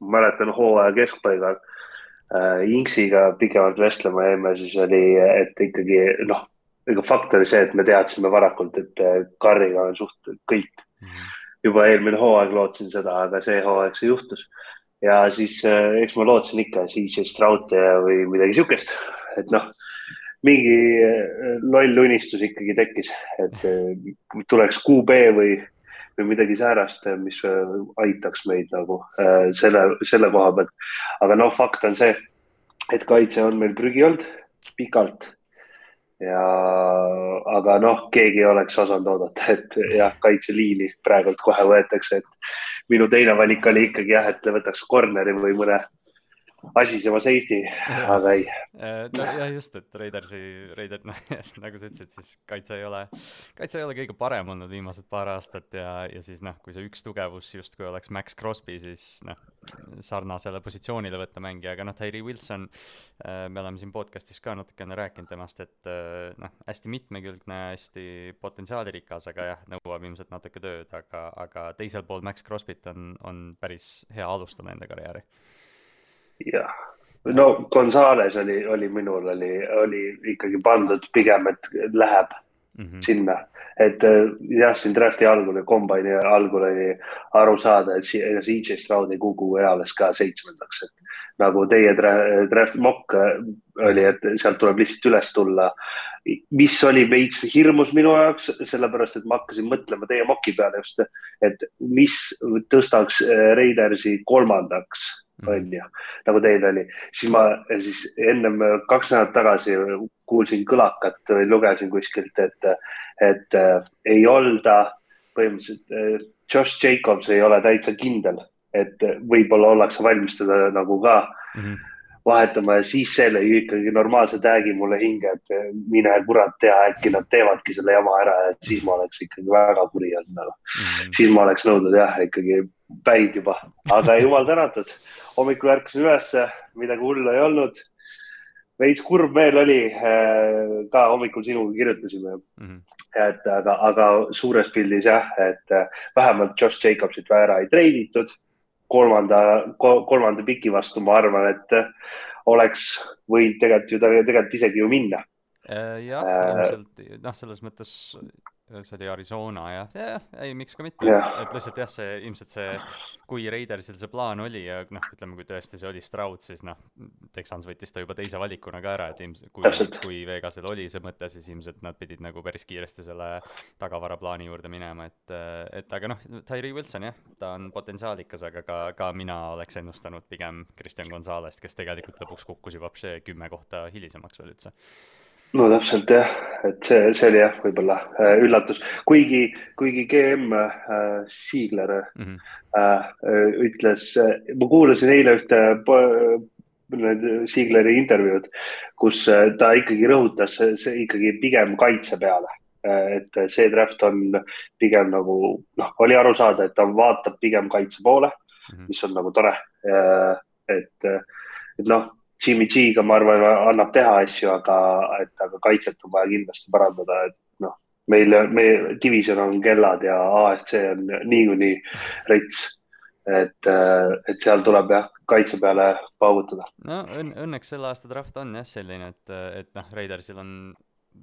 mäletan hooaja keskpaigal äh, Inksiga pikemalt vestlema jäime, siis oli, et ikkagi noh, ega fakt oli see, et me teadsime varakult, et Karriga on suht kõik mm. -hmm juba eelmine hooaeg lootsin seda, aga see hooaeg see juhtus. ja siis äh, eks ma lootsin ikka CJ Stroud või midagi siukest, et noh, mingi äh, loll unistus ikkagi tekkis, et äh, tuleks QB või, või midagi säärast, mis aitaks meid nagu selle, selle koha pealt. aga noh, fakt on see, et kaitse on meil prügi olnud pikalt ja, aga noh, keegi ei oleks osanud oodata, et jah, kaitseliini praegult kohe võetakse, et minu teine valik oli ikkagi jah, et võtaks corner'i või mõne asisemas Eesti, aga ei. Äh, jah, just, et Raidersi, Raider, nagu sa ütlesid, siis kaitse ei ole, kaitse ei ole kõige parem olnud viimased paar aastat ja, ja siis noh, kui see üks tugevus justkui oleks Max Crosby, siis noh, sarnasele positsioonile võtta mängija, aga noh, Tyree Wilson, äh, me oleme siin podcast'is ka natukene rääkinud temast, et äh, noh, hästi mitmekülgne, hästi potentsiaalirikas, aga jah, nõuab ilmselt natuke tööd, aga, aga teisel pool Max Crosby't on, on päris hea alustada enda karjääri jah, no Gonzales oli, oli minul oli, oli ikkagi pandud pigem, et läheb mm -hmm. sinna, et äh, jah, siin draft'i algul ja kombaini algul oli aru saada, et CJ Stroud ei kuku eales ka seitsmendaks, et nagu teie draft mock oli, et sealt tuleb lihtsalt üles tulla. mis oli veits hirmus minu jaoks, sellepärast et ma hakkasin mõtlema teie mock'i peale just, et mis tõstaks äh, Raidersi kolmandaks Mhm. on ju, nagu teil oli, siis ma siis ennem kaks nädalat tagasi kuulsin kõlakat või lugesin kuskilt, et, et äh, ei olda põhimõtteliselt äh, Josh Jacobs ei ole täitsa kindel, et võib-olla ollakse valmis teda nagu ka mm -hmm. Vahetama ja siis see lõi ikkagi normaalse tag'i mulle hinge, et mine kurat tea, äkki nad teevadki selle jama ära ja siis ma oleks ikkagi väga kuri olnud nagu mm. -hmm. siis ma oleks nõudnud jah, ikkagi päid juba, aga jumal tänatud hommikul ärkasin ülesse, midagi hullu ei olnud. veits kurb meel oli, äh, ka hommikul sinuga kirjutasime mm. -hmm. et aga, aga suures pildis jah, et äh, vähemalt Josh Jacobsit ära ei treiditud. Kolmanda, kolmanda piki vastu ma arvan, et äh, oleks võinud tegelikult ju, tegelikult isegi ju minna. Jah, ilmselt noh, selles mõttes see oli Arizona jah, jah, ei miks ka mitte, et lihtsalt jah, see ilmselt see, kui Raidersil see plaan oli ja noh, ütleme, kui tõesti see oli Stroud, siis noh, Texans võttis ta juba teise valikuna ka ära, et ilmselt kui, kui Vegasel oli see mõte, siis ilmselt nad pidid nagu päris kiiresti selle tagavaraplaani juurde minema, et, et aga noh, Tyree Wilson jah, ta on potentsiaalikas, aga ka, ka mina oleks ennustanud pigem Christian Gonzalez't, kes tegelikult lõpuks kukkus juba kümme kohta hilisemaks veel üldse no täpselt jah, et see, see oli jah, võib-olla äh, üllatus, kuigi, kuigi GM äh, Siigler mm -hmm. äh, ütles äh,, ma kuulasin eile ühte Siigleri intervjuud, kus äh, ta ikkagi rõhutas see, ikkagi pigem kaitse peale äh,. et see draft on pigem nagu noh, oli aru saada, et ta vaatab pigem kaitse poole mm, -hmm. mis on nagu tore äh,. et, et noh Jimmy G-ga, ma arvan, annab teha asju, aga, et aga kaitset on vaja kindlasti parandada, et noh, meil, meie division on kellad ja AFC on niikuinii rets. et, et seal tuleb jah, kaitse peale paugutada. no õn õnneks selle aasta draft on jah selline, et, et noh, Raidersil on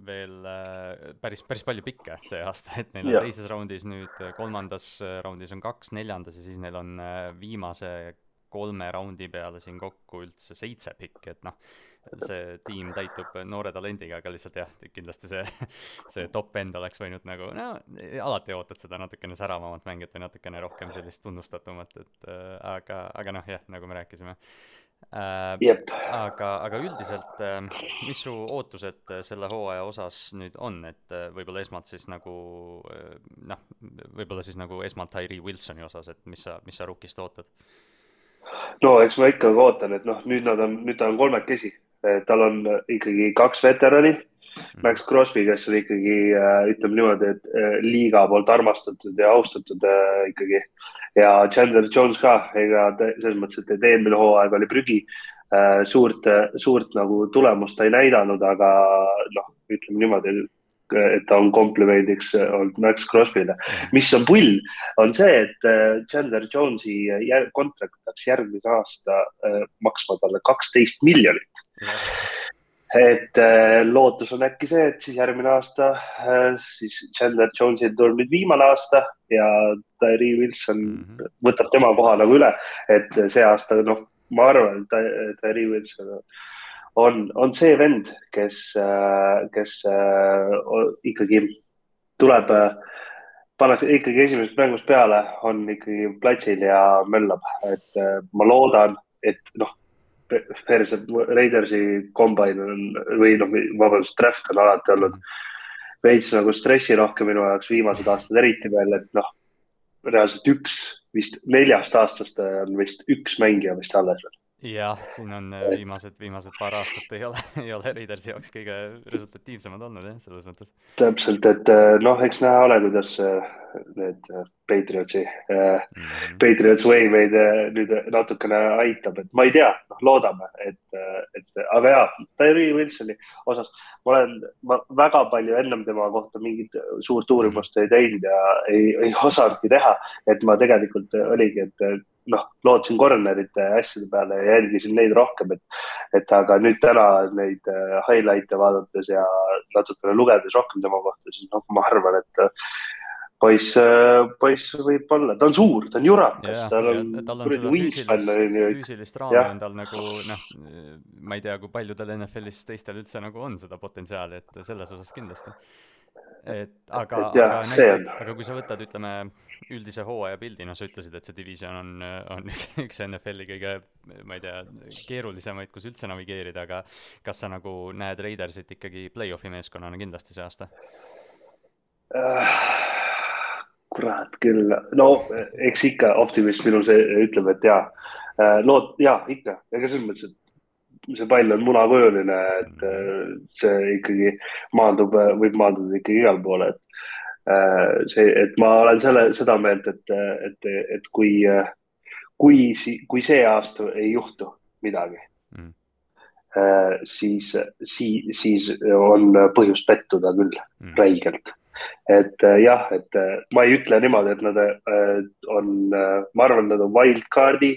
veel äh, päris, päris palju pikke see aasta, et neil on ja. teises raundis nüüd, kolmandas raundis on kaks, neljandas ja siis neil on äh, viimase kolme raundi peale siin kokku üldse seitse pikki, et noh, see tiim täitub noore talendiga, aga lihtsalt jah, kindlasti see, see top end oleks võinud nagu, no alati ootad seda natukene säravamat mängijat või natukene rohkem sellist tunnustatumat, et äh, aga, aga noh, jah, nagu me rääkisime äh,. Yep. aga, aga üldiselt äh,, mis su ootused selle hooaja osas nüüd on, et äh, võib-olla esmalt siis nagu äh, noh, võib-olla siis nagu esmalt Tyree Wilsoni osas, et mis sa, mis sa Rookist ootad? No eks ma ikkagi ootan, et noh, nüüd nad on, nüüd ta on kolmekesi, tal on ikkagi kaks veterani. Mhm. Max Crosby, kes on ikkagi äh, ütleme niimoodi, et liiga poolt armastatud ja austatud ikkagi ja Chandler Jones ka, ega selles mõttes, et eelmine hooaeg oli prügi suurt, suurt nagu tulemust ta ei näidanud, aga noh, ütleme niimoodi, et ta on komplimendiks olnud Max Crosby'le. mis on pull, on see, et äh, Chandler Jonesi kontrakt peaks järgmine aasta äh, maksma talle kaksteist miljonit et äh, lootus on äkki see, et siis järgmine aasta äh, siis Chandler Jones'il tuleb nüüd viimane aasta ja Tyree Wilson mm -hmm. võtab tema koha nagu üle, et see aasta, noh, ma arvan, et Tyree Wilson on, on see vend, kes kes äh, ikkagi tuleb pannakse ikkagi esimesest mängust peale, on ikkagi platsil ja möllab, et äh, ma loodan, et noh, perse, Raidersi kombain on või noh, vabandust, draft on alati olnud veits nagu stressirohke minu jaoks viimased aastad eriti veel, et noh, reaalselt üks vist neljast aastast on vist üks mängija vist alles veel jah, siin on äh, viimased, viimased paar aastat ei ole, ei ole Raidersi jaoks kõige resultatiivsemad olnud jah, selles mõttes. täpselt, et äh, noh, eks näha ole, kuidas äh, need Patriotsi mm, -hmm. Patriots Way meid nüüd natukene aitab, et ma ei tea, noh, loodame, et, et aga jaa, Tyree Wilsoni osas ma olen, ma väga palju ennem tema kohta mingit suurt uurimust ei teinud ja ei, ei osanudki teha, et ma tegelikult oligi, et noh, lootsin corner'ite asjade peale ja jälgisin neid rohkem, et, et aga nüüd täna neid äh, highlight'e vaadates ja natukene lugedes rohkem tema kohta, siis noh, ma arvan, et äh, poiss, äh, poiss võib olla, ta on suur, ta on jurakas, tal on, tal on seda füüsilist, raami on tal nagu noh, ma ei tea, kui palju tal NFL-is teistel üldse nagu on seda potentsiaali, et selles osas kindlasti. Et aga, aga aga kui sa võtad, ütleme, üldise hooaja pildi, noh, sa ütlesid, et see division on, on üks NFL-i kõige, ma ei tea, keerulisemaid, kus üldse navigeerida, aga kas sa nagu näed Raidersit ikkagi play-off'i meeskonnana kindlasti see aasta? Uh,? kurat küll, no eks ikka optimist minul see ütleb, et jaa. Uh,, lood, jaa, ikka, ega selles mõttes, et see pall on munakujuline, et äh, see ikkagi maandub, võib maanduda ikkagi igale poole, et äh, see, et ma olen selle, seda meelt, et, et, et kui, kui, kui see aasta ei juhtu midagi mm., siis, siis, siis on põhjust pettuda küll mm. räigelt et jah, et ma ei ütle niimoodi, et nad on, ma arvan, nad on wildcard'i,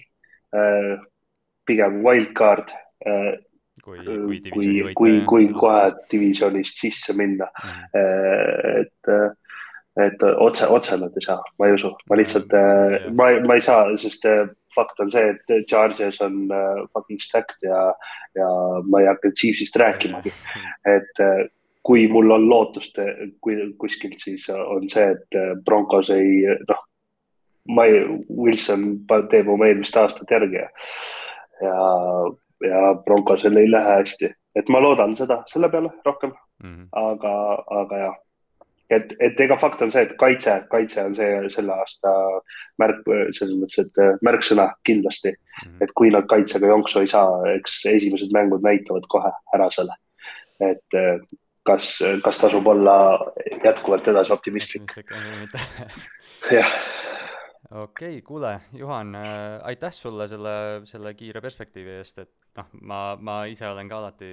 pigem wildcard kui, kui, kui, kui, kui kohe divisjonist sisse minna mm.. et, et otse, otse nad ei saa, ma ei usu, ma lihtsalt mm., ma, ma ei saa, sest fakt on see, et Charges on fucking stacked ja, ja ma ei hakka Chiefsist rääkimagi. Mm.. et kui mul on lootust kui, kuskilt, siis on see, et Broncos ei, noh, ma ei, Wilson teeb oma eelmist aastat järgi ja, ja ja Broncosel ei lähe hästi, et ma loodan seda selle peale rohkem. Mm, -hmm. aga, aga jah, et, et ega fakt on see, et kaitse, kaitse on see selle aasta märk, selles mõttes, et märksõna kindlasti mm. -hmm. et kui nad kaitsega jonksu ei saa, eks esimesed mängud näitavad kohe ära selle. et kas, kas tasub olla jätkuvalt edasi optimistlik? jah okei okay,, kuule, Juhan äh,, aitäh sulle selle, selle kiire perspektiivi eest, et noh, ma, ma ise olen ka alati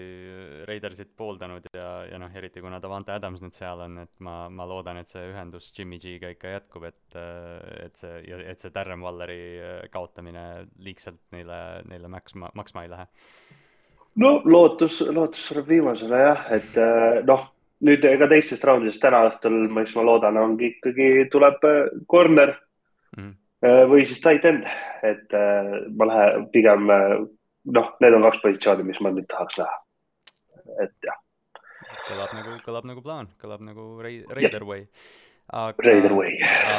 Raidersit pooldanud ja, ja noh, eriti kuna Davante Adams nüüd seal on, et ma, ma loodan, et see ühendus Jimmy G-ga ikka jätkub, et, et see, et see Darren Walleri kaotamine liigselt neile, neile maksma, maksma ei lähe. no lootus, lootus sureb viimasele jah, et äh, noh, nüüd ega teistest raundidest täna õhtul, mis ma loodan, ongi ikkagi tuleb äh, corner mm. -hmm. või siis tight end, et äh, ma lähen pigem, äh, noh, need on kaks positsiooni, mis ma nüüd tahaks näha. et jah. kõlab nagu, kõlab nagu plaan, kõlab nagu Raider Way. aga,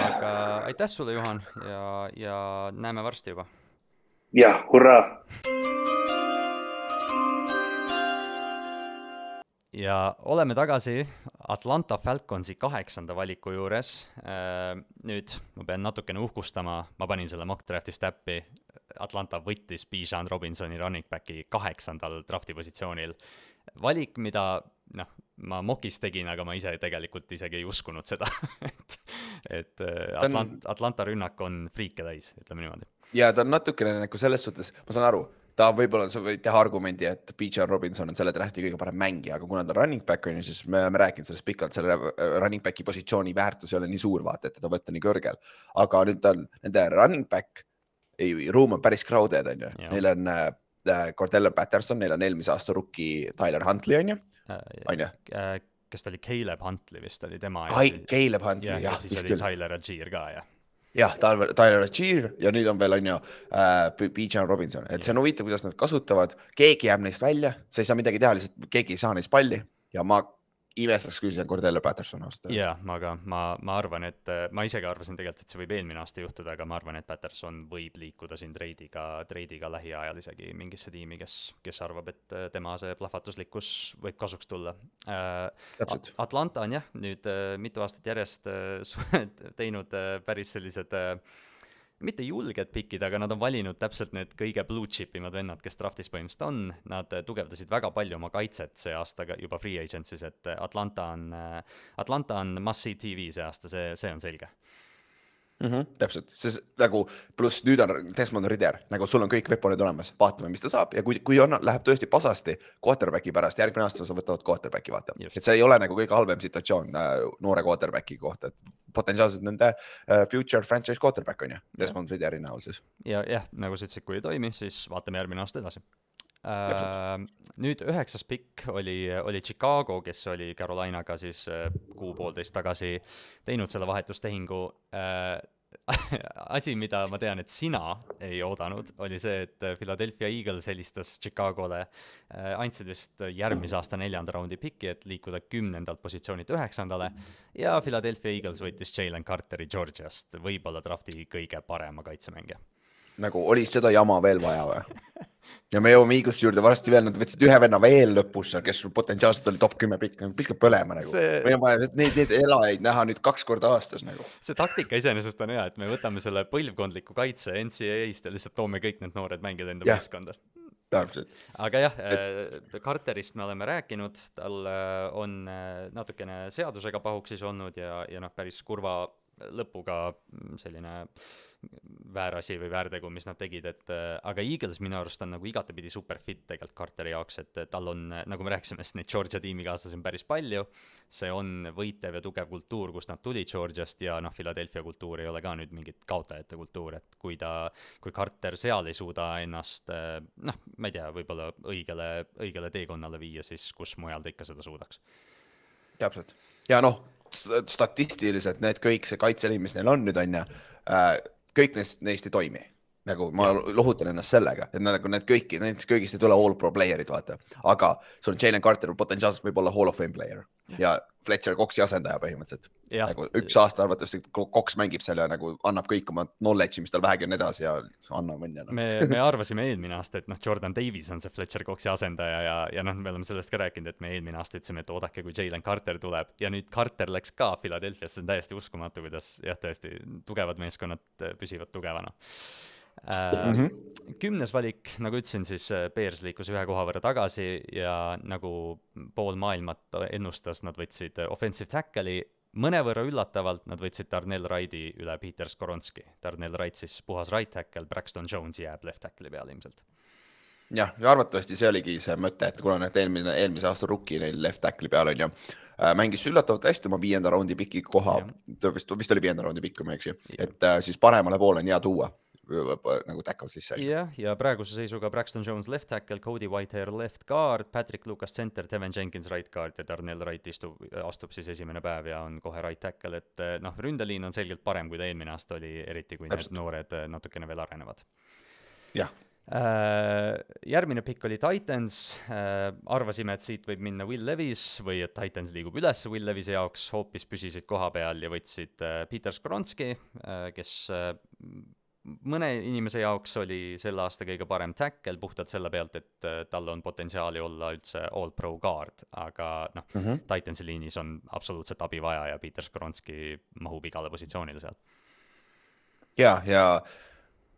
aga aitäh sulle, Juhan, ja, ja näeme varsti juba. jah, hurraa ja oleme tagasi Atlanta Falconsi kaheksanda valiku juures. Äh, nüüd ma pean natukene uhkustama, ma panin selle mock draft'is täppi. Atlanta võttis Bijan Robinsoni running back'i kaheksandal drafti positsioonil. valik, mida noh, ma mokis tegin, aga ma ise tegelikult isegi ei uskunud seda et, et Atlant-, Atlanta rünnak on friike täis, ütleme niimoodi. ja ta on natukene nagu selles suhtes, ma saan aru ta võib-olla, sa võid teha argumendi, et Bijan Robinson on selle drafti kõige parem mängija, aga kuna ta on running back on ju, siis me oleme rääkinud sellest pikalt, selle running back'i positsiooni väärtus ei ole nii suur, vaata, et teda võtta nii kõrgel. aga nüüd on nende running back, ruum on päris crowded on ju, neil on äh, Cordell Patterson, neil on eelmise aasta rookie Tyler Huntley on ju, äh, on ju äh, kes ta oli, Caleb Huntley vist oli tema. Caleb Huntley, jah. ja siis oli. Tyler Agier ka, jah jah, Tyler, Tyler Achier ja nüüd on veel on ju äh, Bijan Robinson, et see on huvitav, kuidas nad kasutavad, keegi jääb neist välja, sa ei saa midagi teha, lihtsalt keegi ei saa neist palli. Ja ma imestaks, kui see on Cordell Patterson ausalt öeldes. jaa, aga ma, ma arvan, et ma isegi arvasin tegelikult, et see võib eelmine aasta juhtuda, aga ma arvan, et Patterson võib liikuda siin treidiga, treidiga lähiajal isegi mingisse tiimi, kes, kes arvab, et tema see plahvatuslikkus võib kasuks tulla äh,. Atlanta on jah, nüüd äh, mitu aastat järjest äh, teinud äh, päris sellised äh, mitte julged pikid, aga nad on valinud täpselt need kõige blue chip imad vennad, kes draft'is põhimõtteliselt on, nad eh, tugevdasid väga palju oma kaitset see aasta ka juba free agency's, et eh, Atlanta on, eh, Atlanta on must-see TV see aasta, see, see on selge mm. -hmm, täpselt, sest nagu pluss nüüd on Desmond Ritter, nagu sul on kõik weapon'id olemas, vaatame, mis ta saab ja kui, kui on, läheb tõesti pasasti quarterback'i pärast, järgmine aasta sa võtad quarterback'i, vaata. et see ei ole nagu kõige halvem situatsioon äh, noore quarterback'i kohta, et potentsiaalselt nende uh, future franchise quarterback on ju, Desmond Ridderi näol siis. ja jah, nagu sa ütlesid, kui ei toimi, siis vaatame järgmine aasta edasi. Uh, nüüd üheksas pikk oli, oli Chicago, kes oli Carolinaga siis uh, kuu-poolteist tagasi teinud selle vahetustehingu. Uh, asi, mida ma tean, et sina ei oodanud, oli see, et Philadelphia Eagles helistas Chicagole, äh, andsid vist järgmise aasta neljanda raundi piki, et liikuda kümnendalt positsioonilt üheksandale. Ja Philadelphia Eagles võttis Jalen Carteri Georgiast, võib-olla drafti kõige parema kaitsemängija. Nagu oli seda jama veel vaja või? ja me jõuame Eaglesi juurde varsti veel, nad võtsid ühe venna veel lõpus seal, kes potentsiaalselt oli top kümme pikk, nagu viskab põlema nagu see.... meil on vaja neid, neid elajaid näha nüüd kaks korda aastas nagu. see taktika iseenesest on hea, et me võtame selle põlvkondliku kaitse NCAA-st ja lihtsalt toome kõik need noored mängijad enda meeskonda täpselt. aga jah et..., äh, Carterist me oleme rääkinud, tal äh, on äh, natukene seadusega pahuksis olnud ja, ja noh, päris kurva lõpuga selline väärasi või väärtegu, mis nad tegid, et äh, aga Eagles minu arust on nagu igatepidi super fit tegelikult Carteri jaoks, et tal on, nagu me rääkisime, sest neid Georgia tiimikaaslasi on päris palju, see on võitev ja tugev kultuur, kust nad tulid Georgiast ja noh, Philadelphia kultuur ei ole ka nüüd mingit kaotajate kultuur, et kui ta, kui Carter seal ei suuda ennast äh, noh, ma ei tea, võib-olla õigele, õigele teekonnale viia, siis kus mujal ta ikka seda suudaks. täpselt, ja noh, statistiliselt need kõik, see kaitseliin, mis neil on nüüd on ju äh,, kõik neist, neist ei toimi. Nagu ma lohutan ennast sellega, et nagu need kõiki, näiteks kõigist ei tule all pro player'id, vaata. aga sul on Jalen Carter potentsiaalselt võib olla hall of fame player ja Fletcher Coxi asendaja põhimõtteliselt. nagu üks aasta arvatavasti Cox mängib seal ja nagu annab kõik oma knowledge'i, mis tal vähegi on edasi ja annab õnne no.. me, me arvasime eelmine aasta, et noh, Jordan Davis on see Fletcher Coxi asendaja ja, ja noh, me oleme sellest ka rääkinud, et me eelmine aasta ütlesime, et oodake, kui Jalen Carter tuleb. Ja nüüd Carter läks ka Philadelphiasse, see on täiesti uskumatu, kuidas jah, tõesti tugevad meeskonnad püsivad tugevana Mm -hmm. kümnes valik, nagu ütlesin, siis äh, Bears liikus ühe koha võrra tagasi ja nagu pool maailmat ennustas, nad võtsid äh, offensive tackle'i, mõnevõrra üllatavalt nad võtsid Darnell Wrighti üle Peter Skoronski. Darnell Wright siis puhas right tackle, Braxton Jones jääb left tackle'i peale ilmselt. Jah, ja arvatavasti see oligi see mõte, et kuna need eelmine, eelmise aasta rookie neil left tackle'i peal on ju, äh, mängis üllatavalt hästi oma viienda raundi piki koha, vist, vist oli viienda raundi pikk, kui ma ei eksi, et siis paremale poole on hea tuua nagu tackle sisse. jah, ja praeguse seisuga Braxton Jones left tackle, Cody Whitehair left guard, Patrick Lucas center, Devin Jenkins right guard ja Darnell Wright istub, astub siis esimene päev ja on kohe right tackle, et eh, noh, ründeliin on selgelt parem, kui ta eelmine aasta oli, eriti kui Täpselt. need noored eh, natukene veel arenevad. jah Uh, järgmine pikk oli Titans uh,, arvasime, et siit võib minna Will Levis või et Titans liigub üles Will Levise jaoks, hoopis püsisid koha peal ja võtsid uh, Peter Skoronski, kes mõne inimese jaoks oli selle aasta kõige parem tackle puhtalt selle pealt, et äh, tal on potentsiaali olla üldse all-pro guard, aga noh mm -hmm., Titansi liinis on absoluutselt abi vaja ja Peter Skoronski mahub igale positsioonile seal. ja, ja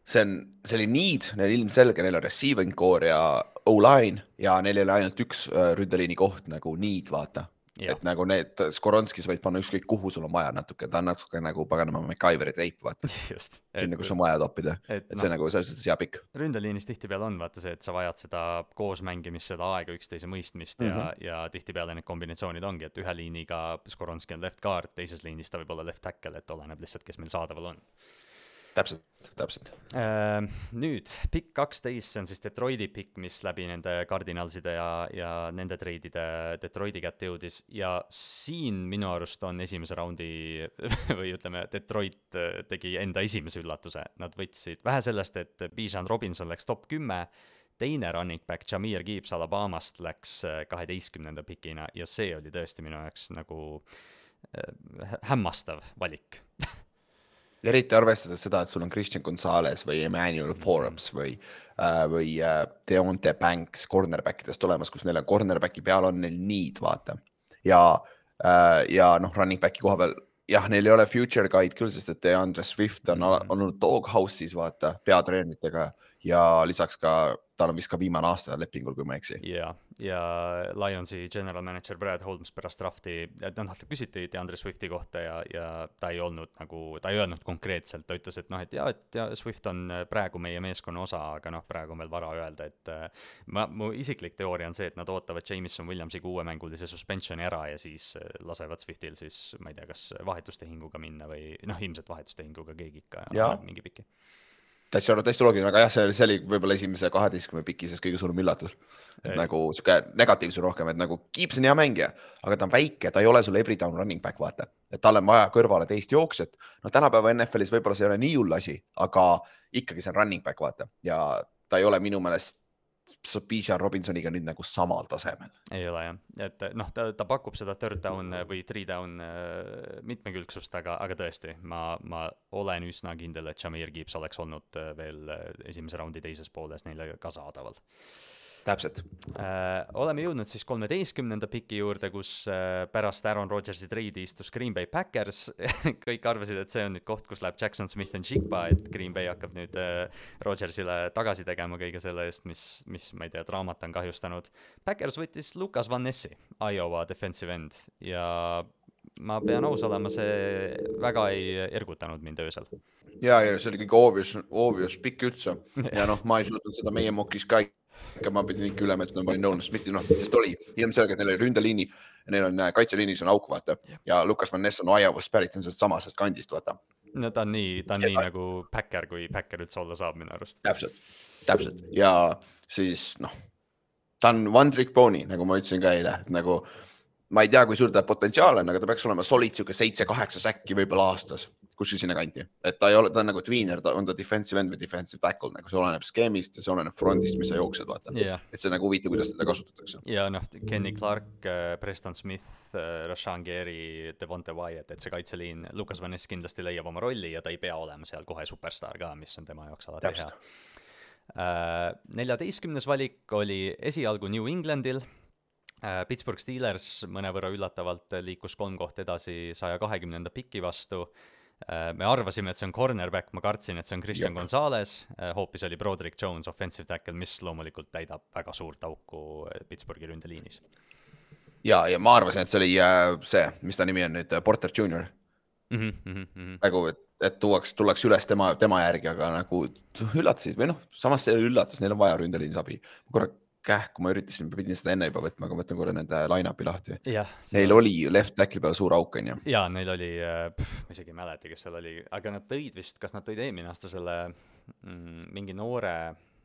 see on, see oli need, neil ilmselge, neil on receiving core ja O-line ja neil ei ole ainult üks äh, ründeliini koht nagu need, vaata et nagu need, Skoronskis võid panna ükskõik kuhu sul on vaja natuke, ta on natuke nagu paganama MacGyveri treip, vaata. sinna, kus on vaja toppida, et, et see no, nagu selles suhtes hea pikk. ründeliinis tihtipeale on vaata see, et sa vajad seda koosmängimist, seda aega, üksteise mõistmist mm -hmm. ja, mhm. ja tihtipeale need kombinatsioonid ongi, et ühe liiniga Skoronski on left guard, teises liinis ta võib olla left tackle, et oleneb lihtsalt, kes meil saadaval on täpselt, täpselt. Äh, nüüd pikk kaksteist, see on siis Detroiti pikk, mis läbi nende Cardinalside ja, ja nende treidide Detroiti kätte jõudis. Ja siin minu arust on esimese raundi või ütleme, Detroit tegi enda esimese üllatuse, nad võtsid vähe sellest, et Bijan Robinson läks top kümme, teine running back Jameer Gibbs Alabamast läks kaheteistkümnenda pikina. Ja see oli tõesti minu jaoks nagu äh, hämmastav valik eriti arvestades seda, et sul on Christian Gonzalez või Emmanuel Forbes või äh,, või äh, Deonte Banks cornerback idest olemas, kus neil on cornerback'i peal on neil need, vaata. ja äh,, ja noh, running back'i koha peal jah, neil ei ole future guide küll, sest et DeAndre Swift on mhm. olnud doghouse'is vaata peatreeneritega ja lisaks ka tal on vist ka viimane aasta lepingul, kui ma ei eksi. ja, ja Lionsi general manager Brad Holmes pärast drafti, et noh, küsiti DeAndre Swifti kohta ja, ja ta ei olnud nagu, ta ei öelnud konkreetselt, ta ütles, et noh, et jaa, et ja Swift on praegu meie meeskonna osa, aga noh, praegu on veel vara öelda, et äh, ma, mu isiklik teooria on see, et nad ootavad Jameson Williamsiga uuemängulise suspensioni ära ja siis äh, lasevad Swiftil siis, ma ei tea, kas vahetustehinguga minna või noh, ilmselt vahetustehinguga keegi ikka ja mingi piki täitsa, täitsa loogiline, aga jah, see, see oli võib-olla esimese kaheteistkümne piki sees kõige suurem üllatus. nagu sihuke negatiivsem rohkem, et nagu Gibbs on hea mängija, aga ta on väike, ta ei ole sul every down running back, vaata. et tal on vaja kõrvale teist jooksjat. no tänapäeva NFL-is võib-olla see ei ole nii hull asi, aga ikkagi see on running back, vaata ja ta ei ole minu meelest Bijan Robinsoniga nüüd nagu samal tasemel. ei ole jah, et noh, ta, ta pakub seda third down või three down äh, mitmekülgsust, aga, aga tõesti, ma, ma olen üsna kindel, et Jameer Gibbs oleks olnud äh, veel äh, esimese raundi teises pooles neile ka saadaval täpselt äh,. oleme jõudnud siis kolmeteistkümnenda piki juurde, kus äh, pärast Aaron Rodgersi treidi istus Green Bay Packers kõik arvasid, et see on nüüd koht, kus läheb Jackson Smith and Jigba, et Green Bay hakkab nüüd äh, Rodgersile tagasi tegema kõige selle eest, mis, mis ma ei tea, draamat on kahjustanud. Packers võttis Lucas Van Nessi, Iowa defensive end ja ma pean aus olema, see väga ei ergutanud mind öösel ja, ja see oli kõige obvious, obvious pikk üldse ja noh, ma ei suutnud seda meie mokis ka ikka ma pidin ikka üle mõtlema, panin Nolan Smithi, noh, sest oli ilmselgelt neil oli ründeliini, neil on äh, kaitseliinis on auk, vaata ja Lukas Van Ness on Iowast pärit, see on sealt samasest kandist, vaata. no ta on nii, ta on ja nii ta... nagu backer, kui backer üldse olla saab minu arust. täpselt, täpselt ja siis noh, ta on one trick pony, nagu ma ütlesin ka eile, et nagu ma ei tea, kui suur ta potentsiaal on, aga ta peaks olema solid sihuke seitse-kaheksa säkki võib-olla aastas kuskil sinnakanti, et ta ei ole, ta on nagu tweener, ta on ta defensive end või defensive tackle, nagu see oleneb skeemist ja see oleneb front'ist, mis sa jooksed, vaata. Yeah.. et see nagu huvitav, kuidas teda kasutatakse. ja noh, Kenny Clark, äh, Preston Smith, äh, Rashan Gary, Devonte Wyatt, et see kaitseliin, Lukas Van Ness kindlasti leiab oma rolli ja ta ei pea olema seal kohe superstaar ka, mis on tema jaoks alati hea. Äh, neljateistkümnes valik oli esialgu New Englandil. Pittsburgh Steelers mõnevõrra üllatavalt liikus kolm kohta edasi saja kahekümnenda piki vastu. Äh, me arvasime, et see on cornerback, ma kartsin, et see on Christian Jep. Gonzalez, äh, hoopis oli Broderick Jones, offensive tackle, mis loomulikult täidab väga suurt auku äh, Pittsburghi ründeliinis. ja, ja ma arvasin, et see oli äh, see, mis ta nimi on nüüd, Porter Junior mm. -hmm, mm -hmm. nagu, et, et tuuaks, tullakse üles tema, tema järgi, aga nagu üllatasid või noh, samas see üllatus, neil on vaja ründeliinis abi. korra kähku, ma üritasin, pidin seda enne juba võtma, aga võtan korra nende line-up'i lahti. Neil on... oli left back'i peal suur auk, on ju. ja neil oli, äh, ma isegi ei mäleta, kes seal oli, aga nad tõid vist, kas nad tõid eelmine aasta selle mm, mingi noore,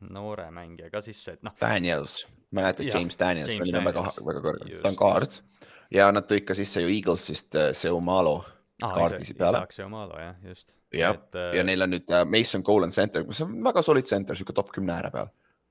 noore mängija ka sisse, et noh. Daniels, mäletad James Daniels, James Daniels. väga, väga kõrge, ta on kaart ja nad tõid ka sisse ju Eaglesist äh, Seumalo ah, kaardisid peale. Isaac Seumalo jah, just. jah, ja neil on nüüd äh, Mason Colan center, mis on väga solid center, sihuke top kümne ääre peal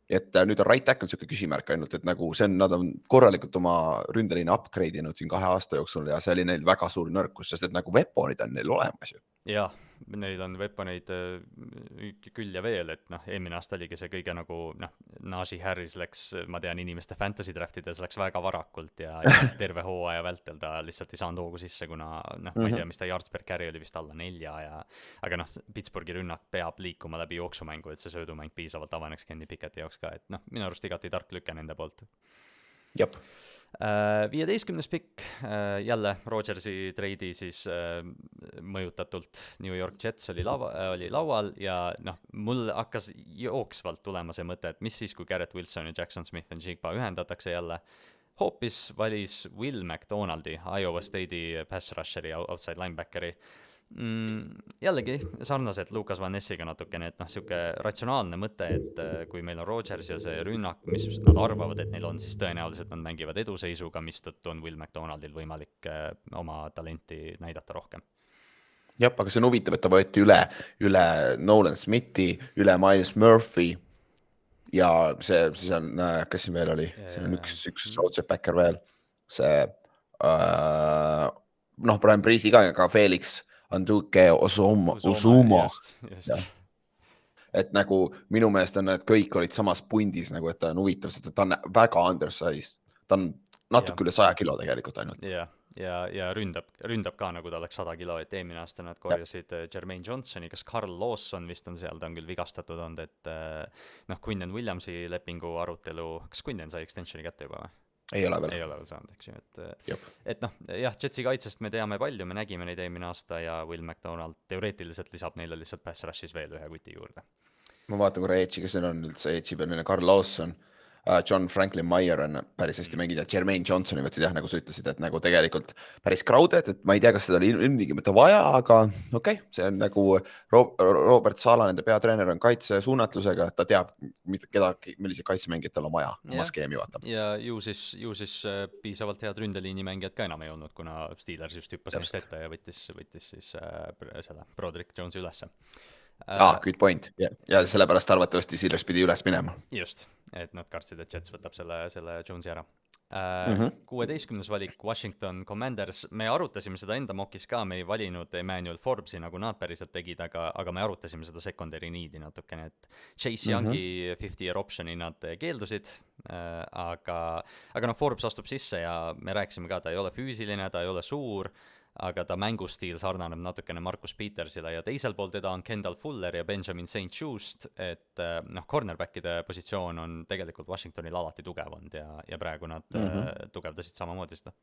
et äh, nüüd on right tackle sihuke küsimärk ainult, et nagu see on, nad on korralikult oma ründeliini upgrade inud siin kahe aasta jooksul ja see oli neil väga suur nõrkus, sest et nagu weapon'id on neil olemas ju. jah, neil on weaponeid äh, küll ja veel, et noh, eelmine aasta oligi see kõige nagu noh, Najee Harris läks, ma tean, inimeste fantasy draft ides läks väga varakult ja, ja terve hooaja vältel ta lihtsalt ei saanud hoogu sisse, kuna noh, ma ei tea, mhm. mis ta yards per carry oli vist alla nelja ja aga noh, Pittsburghi rünnak peab liikuma läbi jooksumängu, et see söödumäng piisavalt avaneks Kenny Picketti jaoks ka, et noh, minu arust igati tark lüke nende poolt. Jep. Viieteistkümnes pikk, jälle Rodgersi treidi siis mõjutatult New York Jets oli lava, oli laual ja noh, mul hakkas jooksvalt tulema see mõte, et mis siis, kui Garrett Wilson ja Jackson Smith and Jigba ühendatakse jälle. Hoopis valis Will McDonaldi, Iowa State'i pass rusheri, outside linebackeri mm,. jällegi sarnaselt Lukas Van Nessiga natukene, et noh, niisugune ratsionaalne mõte, et äh, kui meil on Rodgers ja see rünnak, mis nad arvavad, et neil on, siis tõenäoliselt nad mängivad eduseisuga, mistõttu on Will McDonaldil võimalik äh, oma talenti näidata rohkem jah, aga see on huvitav, et ta võeti üle, üle Nolan Smithi, üle Miles Murphy ja see, siis on, äh, kes siin veel oli, siin on üks, üks outside backer veel, see äh, noh, Brian Priisi ka, aga Felix Anduke Osumo, Osumo. et nagu minu meelest on need kõik olid samas pundis nagu, et ta on huvitav, sest ta on väga undersized, ta on natuke ja. üle saja kilo tegelikult ainult. jah, ja, ja ründab, ründab ka nagu ta oleks sada kilo, et eelmine aasta nad korjasid ja. Äh, Jermaine Johnsoni, kas Carl Lawson vist on seal, ta on küll vigastatud olnud, et äh, noh, Quinnen Williamsi lepingu arutelu, kas Quinnen sai extension'i kätte juba või? Ei ole veel. ei ole veel saanud, eks ju, et Jup. et noh, jah, Jetsi kaitsest me teame palju, me nägime neid eelmine aasta ja Will McDonald teoreetiliselt lisab neile lihtsalt pass rush'is veel ühe kuti juurde. ma vaatan korra Edge'i, kes siin on üldse, Edge'i peal, Carl Lawson uh,, John Franklin Meyer on päris hästi mänginud ja Jermaine Johnsoni võtsid jah, nagu sa ütlesid, et nagu tegelikult päris crowded, et ma ei tea, kas seda oli ilmtingimata vaja, aga okei okay,, see on nagu Robert Sala, nende peatreener on kaitsesuunatlusega, ta teab, keda, milliseid kaitsemängijaid tal on vaja oma skeemi vaata. ja ju siis, ju siis äh, piisavalt head ründeliini mängijat ka enam ei olnud, kuna Steelers just hüppas neist ette ja võttis, võttis siis äh, selle Broderick Jonesi ülesse aa ah,, good point ja, ja sellepärast arvatavasti Steelers pidi üles minema. just, et nad kartsid, et Jets võtab selle, selle Jonesi ära mhm. kuueteistkümnes mm -hmm. valik Washington Commanders, me arutasime seda enda mock'is ka, me ei valinud Emmanuel Forbesi, nagu nad päriselt tegid, aga, aga me arutasime seda secondary need'i natukene, et Chase Youngi mm -hmm. fifty year option'i nad keeldusid uh,, aga, aga noh, Forbes astub sisse ja me rääkisime ka, ta ei ole füüsiline, ta ei ole suur aga ta mängustiil sarnaneb natukene Markus Petersile ja teisel pool teda on Kendall Fuller ja Benjamin St Just, et eh, noh, cornerback'ide positsioon on tegelikult Washingtonil alati tugev olnud ja, ja praegu nad mm -hmm. tugevdasid samamoodi seda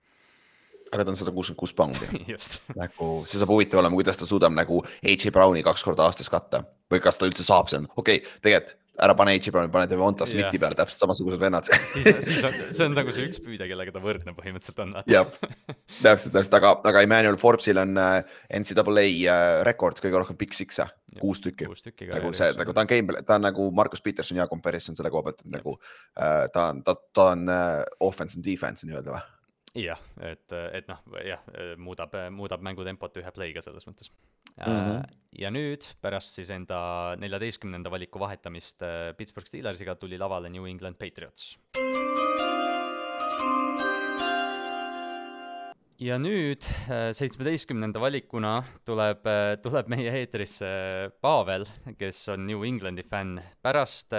aga ta on sada kuuskümmend kuus poundi nagu see saab huvitav olema, kuidas ta suudab nagu H.A. Browni kaks korda aastas katta või kas ta üldse saab, on okei okay,, tegelikult ära pane H. Browni, pane Devonta Smithi peale, täpselt samasugused vennad siis, siis on, see on nagu see üks püüdja, kellega ta võrdne põhimõtteliselt on. jah, täpselt, täpselt, aga, aga Emmanuel Forbesil on äh, NCAA äh, rekord kõige rohkem Big Six'e, kuus tükki. nagu see, nagu ta on game, ta on nagu Markus Peterson hea comparison selle koha pealt, et nagu äh, ta on, ta, ta on äh, offense and defense nii-öelda või? Jah, et, et noh, jah, muudab, muudab mängutempot ühe play'ga selles mõttes mm. -hmm. ja nüüd pärast siis enda neljateistkümnenda valiku vahetamist äh, Pittsburgh Steelersiga tuli lavale New England Patriots. ja nüüd äh, seitsmeteistkümnenda valikuna tuleb, tuleb meie eetrisse Pavel, kes on New Englandi fänn. pärast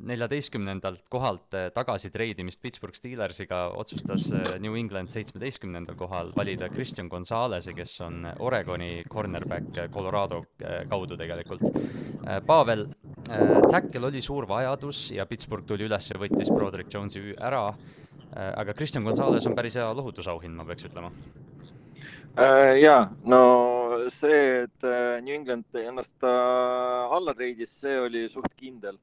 neljateistkümnendalt kohalt eh, tagasi treidimist Pittsburgh Steelersiga otsustas eh, New England seitsmeteistkümnendal kohal valida Christian Gonzalez'i, kes on Oregoni cornerback eh, Colorado kaudu tegelikult. Pavel, tackle oli suur vajadus ja Pittsburgh tuli üles ja võttis Broderick Jonesi ära, aga Christian Gonzalez on päris hea lohutusauhind, ma peaks ütlema. Uh, ja no see, et New England ennast alla treidis, see oli suht kindel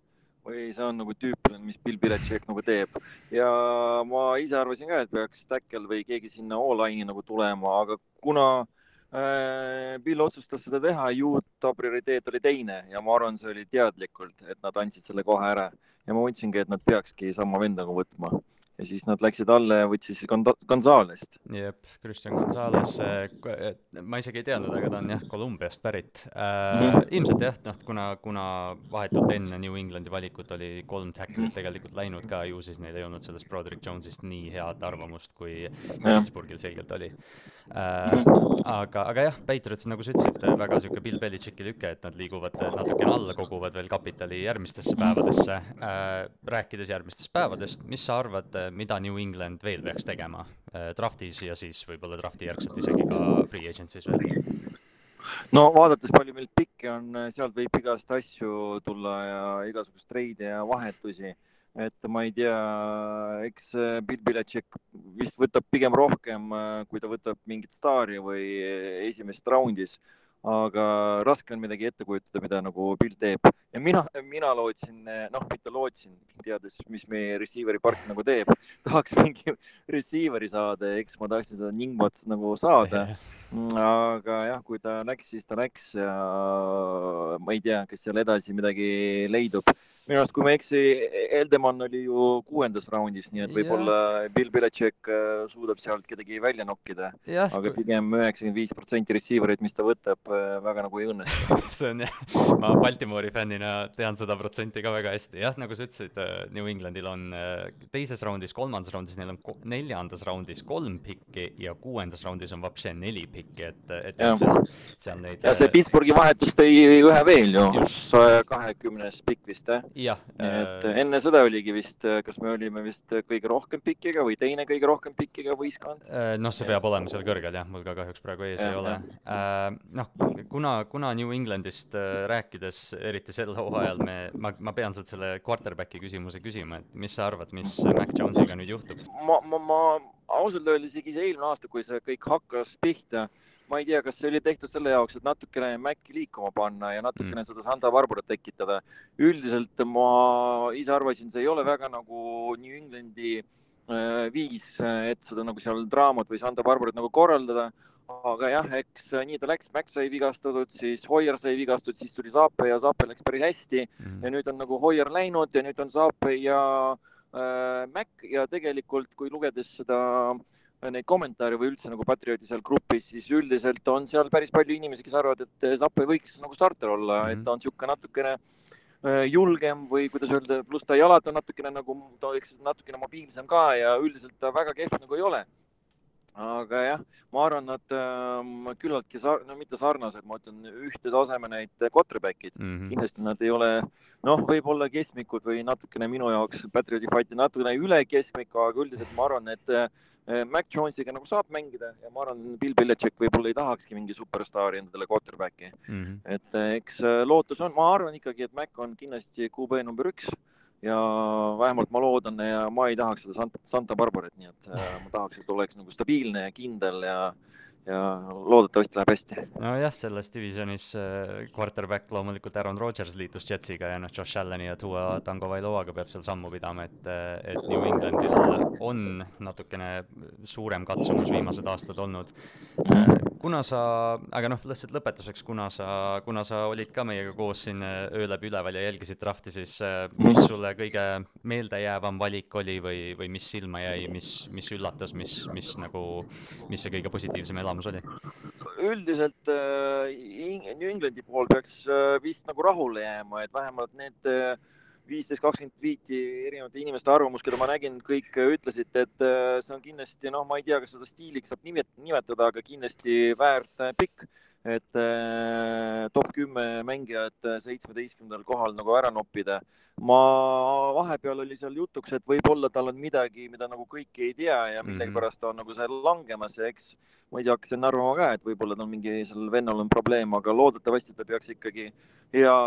või see on nagu tüüpiline, mis Bill Belichik nagu teeb. ja ma ise arvasin ka, et peaks Stackel või keegi sinna all-line'i nagu tulema, aga kuna äh, Bill otsustas seda teha, ju ta prioriteet oli teine ja ma arvan, see oli teadlikult, et nad andsid selle kohe ära ja ma mõtlesingi, et nad peakski sama venda nagu võtma ja siis nad läksid alla ja võtsid Gonzalest. jep, Christian Gonzales, äh, ma isegi ei teadnud, aga ta on jah, Kolumbiast pärit äh,. Mm. ilmselt jah, noh, kuna, kuna vahetult enne New Englandi valikut oli kolm tackle'it tegelikult läinud ka, ju siis neil ei olnud sellest Broderick Jones'ist nii head arvamust, kui Pittsburghil selgelt oli äh,. aga, aga jah, Patriots, nagu sa ütlesid, väga sihuke Bill Belichicki lüke, et nad liiguvad natukene alla, koguvad veel kapitali järgmistesse päevadesse äh,. rääkides järgmistest päevadest, mis sa arvad, mida New England veel peaks tegema äh, draftis ja siis võib-olla drafti järgselt isegi ka free agency's veel? no vaadates, palju meil pikke on, äh, sealt võib igast asju tulla ja igasugust treide ja vahetusi. et ma ei tea, eks äh, Bill Belichik vist võtab pigem rohkem, kui ta võtab mingit staari või esimesest raundis aga raske on midagi ette kujutada, mida nagu Bill teeb ja mina, mina lootsin, noh, mitte lootsin, teades, mis meie receiver'i park nagu teeb, tahaks mingi receiver'i saada ja eks ma tahtsin seda Ningmats nagu saada. aga jah, kui ta läks, siis ta läks ja ma ei tea, kas seal edasi midagi leidub. Minu arust, kui ma ei eksi, Eldemann oli ju kuuendas raundis, nii et võib-olla Bill Belichik äh, suudab sealt kedagi välja nokkida. aga pigem üheksakümmend viis protsenti receiver eid, mis ta võtab, äh, väga nagu ei õnnestu. See on jah, ma Baltimoori fännina tean seda protsenti ka väga hästi. jah, nagu sa ütlesid, äh, New Englandil on teises raundis, kolmandas raundis, neil on neljandas raundis kolm pikki ja kuuendas raundis on vapše neli pikki, et, et ja. seal, seal neid. ja see Pittsburghi vahetus tõi ühe veel ju, kahekümnes pikk vist, jah jah. et äh, enne seda oligi vist, äh, kas me olime vist kõige rohkem pikiga või teine kõige rohkem pikiga võistkond? Äh, noh, see peab olema seal kõrgel jah, mul ka kahjuks praegu ees ja, ei ole. noh, kuna, kuna New Englandist rääkides, eriti sel hooajal me, ma, ma pean sult selle quarterback'i küsimuse küsima, et mis sa arvad, mis Mac Jonesiga nüüd juhtub? ma, ma, ma ausalt öeldes isegi see eelmine aasta, kui see kõik hakkas pihta ma ei tea, kas see oli tehtud selle jaoks, et natukene Maci liikuma panna ja natukene mm. seda Santa Barbarat tekitada. üldiselt ma ise arvasin, see ei ole väga nagu New Englandi äh, viis, et seda nagu seal draamat või Santa Barbarat nagu korraldada. aga jah, eks nii ta läks, Mac sai vigastatud, siis Hoier sai vigastatud, siis tuli Zaape ja Zaape läks päris hästi mm. ja nüüd on nagu Hoier läinud ja nüüd on Zaape ja äh, Mac ja tegelikult, kui lugedes seda äh, neid kommentaare või üldse nagu Patrioti seal grupis, siis üldiselt on seal päris palju inimesi, kes arvavad, et Zappe võiks nagu starter olla mm, -hmm. et ta on niisugune natukene äh, julgem või kuidas öelda, pluss ta jalad on natukene nagu, ta oleks natukene mobiilsem ka ja üldiselt ta väga kehv nagu ei ole aga jah, ma arvan, nad äh, küllaltki sar-, no mitte sarnased, ma ütlen ühte taseme need quarterback'id mm. -hmm. kindlasti nad ei ole, noh, võib-olla keskmikud või natukene minu jaoks Patrioti Fighti natukene üle keskmiku, aga üldiselt ma arvan, et äh, Mac Jonesiga nagu saab mängida ja ma arvan, Bill Belichik võib-olla ei tahakski mingi superstaari endale quarterback'i mm. -hmm. et äh, eks äh, lootus on, ma arvan ikkagi, et Mac on kindlasti QB number üks ja vähemalt ma loodan ja ma ei tahaks seda Santa Barbarat, nii et äh, ma tahaks, et oleks nagu stabiilne ja kindel ja ja loodetavasti läheb hästi. nojah, selles divisionis äh, quarterback loomulikult Aaron Rodgers liitus Jetsiga ja noh, Josh Allan'i ja Tua Tango Vailoaga peab seal sammu pidama, et, äh, et New Englandil on natukene suurem katsumus viimased aastad olnud. Äh, kuna sa, aga noh, lihtsalt lõpetuseks, kuna sa, kuna sa olid ka meiega koos siin öö läbi üleval ja jälgisid drafti, siis mis sulle kõige meeldejäävam valik oli või, või mis silma jäi, mis, mis üllatas, mis, mis nagu, mis see kõige positiivsem elamus oli? üldiselt äh, New Englandi pool peaks äh, vist nagu rahule jääma, et vähemalt need äh, viisteist, kakskümmend viiti erinevate inimeste arvamus, keda ma nägin, kõik ütlesid, et see on kindlasti, noh, ma ei tea, kas seda stiiliks saab nimetada, aga kindlasti väärt pikk et äh, top kümme mängijat äh, seitsmeteistkümnendal kohal nagu ära noppida. ma, vahepeal oli seal jutuks, et võib-olla tal on midagi, mida nagu kõik ei tea ja mhm. millegipärast on nagu seal langemas ja eks ma ise hakkasin arvama ka, et võib-olla tal mingi sellel vennal on probleem, aga loodetavasti ta peaks ikkagi hea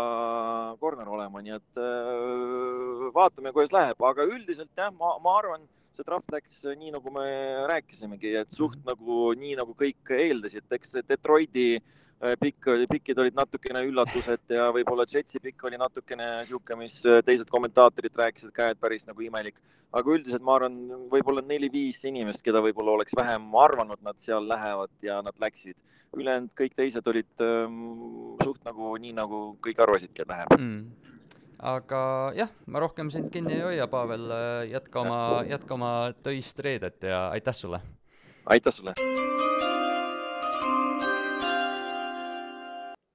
korner olema, nii et äh, vaatame, kuidas läheb, aga üldiselt jah, ma, ma arvan see trahv läks nii, nagu me rääkisimegi, et suht mhm. nagu nii, nagu kõik eeldasid, eks Detroiti äh, pikk, pikid olid natukene üllatused ja võib-olla Jetsi pikk oli natukene niisugune, mis äh, teised kommentaatorid rääkisid ka, et päris nagu imelik. aga üldiselt ma arvan, võib-olla neli-viis inimest, keda võib-olla oleks vähem arvanud, nad seal lähevad ja nad läksid. ülejäänud kõik teised olid ähm, suht nagu nii, nagu kõik arvasidki, et läheb mm aga jah, ma rohkem sind kinni ei hoia, Pavel, jätka oma, jätka oma töist reedet ja aitäh sulle! aitäh sulle!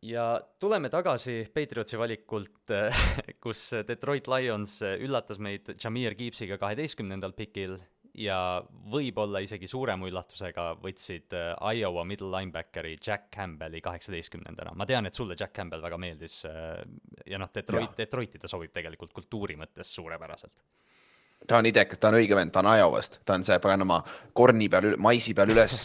ja tuleme tagasi Patriotsi valikult, kus Detroit Lions üllatas meid Jameer Gibbsiga kaheteistkümnendal pikil ja võib-olla isegi suurema üllatusega võtsid äh, Iowa middle linebackeri Jack Campbelli kaheksateistkümnendana. ma tean, et sulle Jack Campbell väga meeldis äh, ja noh, Detroit, Detroiti ta sobib tegelikult kultuuri mõttes suurepäraselt ta on idekas, ta on õige vend, ta on Iowast, ta on see paganama korni peal, maisi peal üles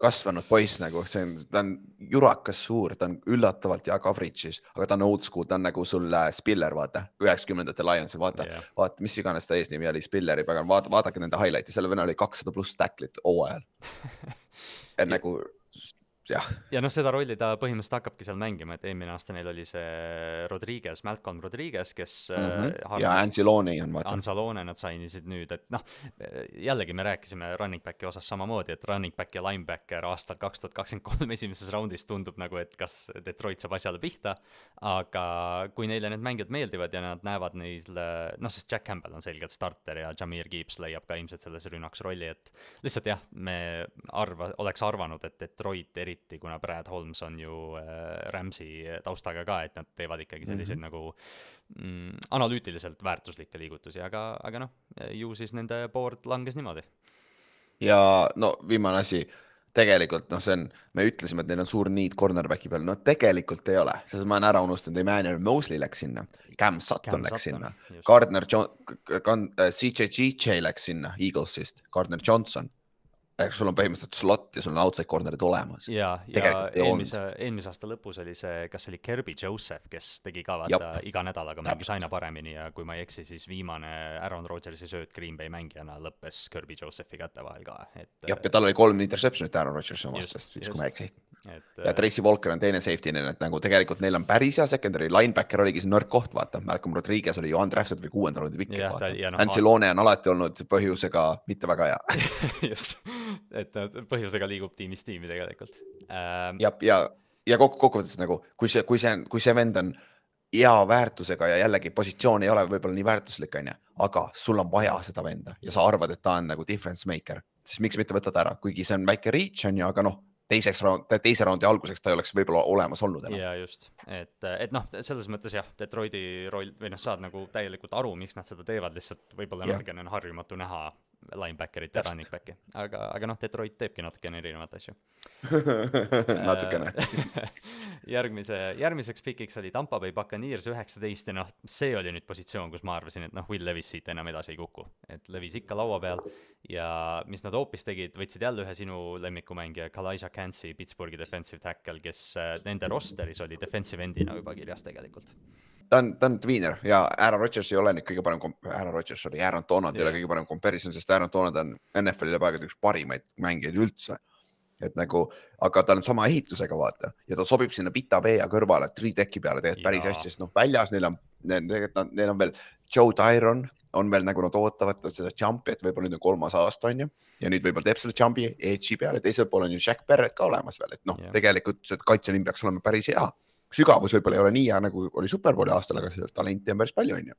kasvanud poiss nagu, see on, ta on jurakas suur, ta on üllatavalt hea coverage'is, aga ta on old school, ta on nagu sul Spiller, vaata, üheksakümnendate Lionsil, vaata yeah., vaata, mis iganes ta eesnimi oli, Spilleri, pagan, vaata, vaadake nende highlight'i, selle venna oli kakssada pluss tacklit hooajal nagu jah. ja noh, seda rolli ta põhimõtteliselt hakkabki seal mängima, et eelmine aasta neil oli see Rodriguez, Malcolm Rodriguez, kes mm. -hmm. ja Anzalone on vaata. Anzalone nad sainisid nüüd, et noh, jällegi me rääkisime running back'i osas samamoodi, et running back ja linebacker aastal kaks tuhat kakskümmend kolm esimeses raundis tundub nagu, et kas Detroit saab asjale pihta, aga kui neile need mängijad meeldivad ja nad näevad neil, noh, sest Jack Campbell on selgelt starter ja Jameer Gibbs leiab ka ilmselt selles rünnaks rolli, et lihtsalt jah, me arva, oleks arvanud, et Detroit eriti eriti kuna Brad Holmes on ju äh, Rams'i taustaga ka, et nad teevad ikkagi selliseid mm -hmm. nagu mm, analüütiliselt väärtuslikke liigutusi, aga, aga noh, ju siis nende board langes niimoodi. ja no viimane asi tegelikult noh, see on, me ütlesime, et neil on suur need cornerback'i peal, no tegelikult ei ole, sest ma olen ära unustanud, Emmanuel Mosley läks sinna, Cam Sutton Cam läks Sutton, sinna, Gardner John-, CJ GJ läks sinna Eaglesist, Gardner Johnson ehk sul on põhimõtteliselt slot ja sul on outside corner'id olemas. ja, ja eelmise, eelmise aasta lõpus oli see, kas see oli Kirby Joseph, kes tegi ka vaata iga nädalaga mängis aina paremini ja kui ma ei eksi, siis viimane Aaron Rodgersi sööt Green Bay mängijana lõppes Kirby Josephi käte vahel ka, et. jah, ja tal oli kolm interception'it Aaron Rodgersi omast, siis kui ma ei eksi. Et, ja Tracy Walker on teine safety, nii et nagu tegelikult neil on päris hea secondary, linebacker oligi see nõrk koht, vaata, Malcolm Rodriguez oli ju undrafted või kuuenda raundi pikk, vaata. No, Nancy Loone on alati olnud põhjusega mitte väga hea just, et põhjusega liigub tiimist tiimi tegelikult. Ähm.... ja, ja, ja kokku, kokkuvõttes nagu, kui see, kui see, kui see vend on hea väärtusega ja jällegi positsioon ei ole võib-olla nii väärtuslik, onju, aga sul on vaja seda venda ja sa arvad, et ta on nagu difference maker, siis miks mitte võtta ta ära, kuigi see on väike reach onju, aga noh teiseks raund, teise raundi alguseks ta ei oleks võib-olla olemas olnud enam. ja just, et, et noh, selles mõttes jah, Detroiti roll või noh, saad nagu täielikult aru, miks nad seda teevad, lihtsalt võib-olla natukene on harjumatu näha linebackerit ja running back'i, aga, aga noh, Detroit teebki natukene erinevaid asju. Natukene. Järgmise, järgmiseks pikiks oli Tampa Bay Buccaneers üheksateist ja noh, see oli nüüd positsioon, kus ma arvasin, et noh, Will Levis siit enam edasi ei kuku, et Levis ikka laua peal ja mis nad hoopis tegid, võtsid jälle ühe sinu lemmikumängija, Kalaja Kansi, Pittsburghi defensive tackle, kes äh, nende roster'is oli defensive endina juba kirjas tegelikult ta on, ta on tweener ja Aaron Rodgers ei ole nüüd kõige parem, Aaron Rodgers oli, Aaron Donald yeah. ei ole kõige parem comparison, sest Aaron Donald on NFL-i läbi aegade üks parimaid mängijaid üldse. et nagu, aga tal on sama ehitusega, vaata, ja ta sobib sinna Pita Vea kõrvale, three-tech'i peale tegelikult päris hästi, sest noh, väljas neil on, tegelikult neil on veel Joe Tyron on veel nagu nad ootavad seda jump'i, et võib-olla nüüd on kolmas aasta on ju. ja nüüd võib-olla teeb selle jump'i edge'i peale, teisel pool on ju Jack Barrett ka olemas veel, et noh yeah., tegelikult see kaitseliin peaks olema päris hea sügavus võib-olla ei ole nii hea, nagu oli Superbowli aastal, aga seda talenti on päris palju, on ju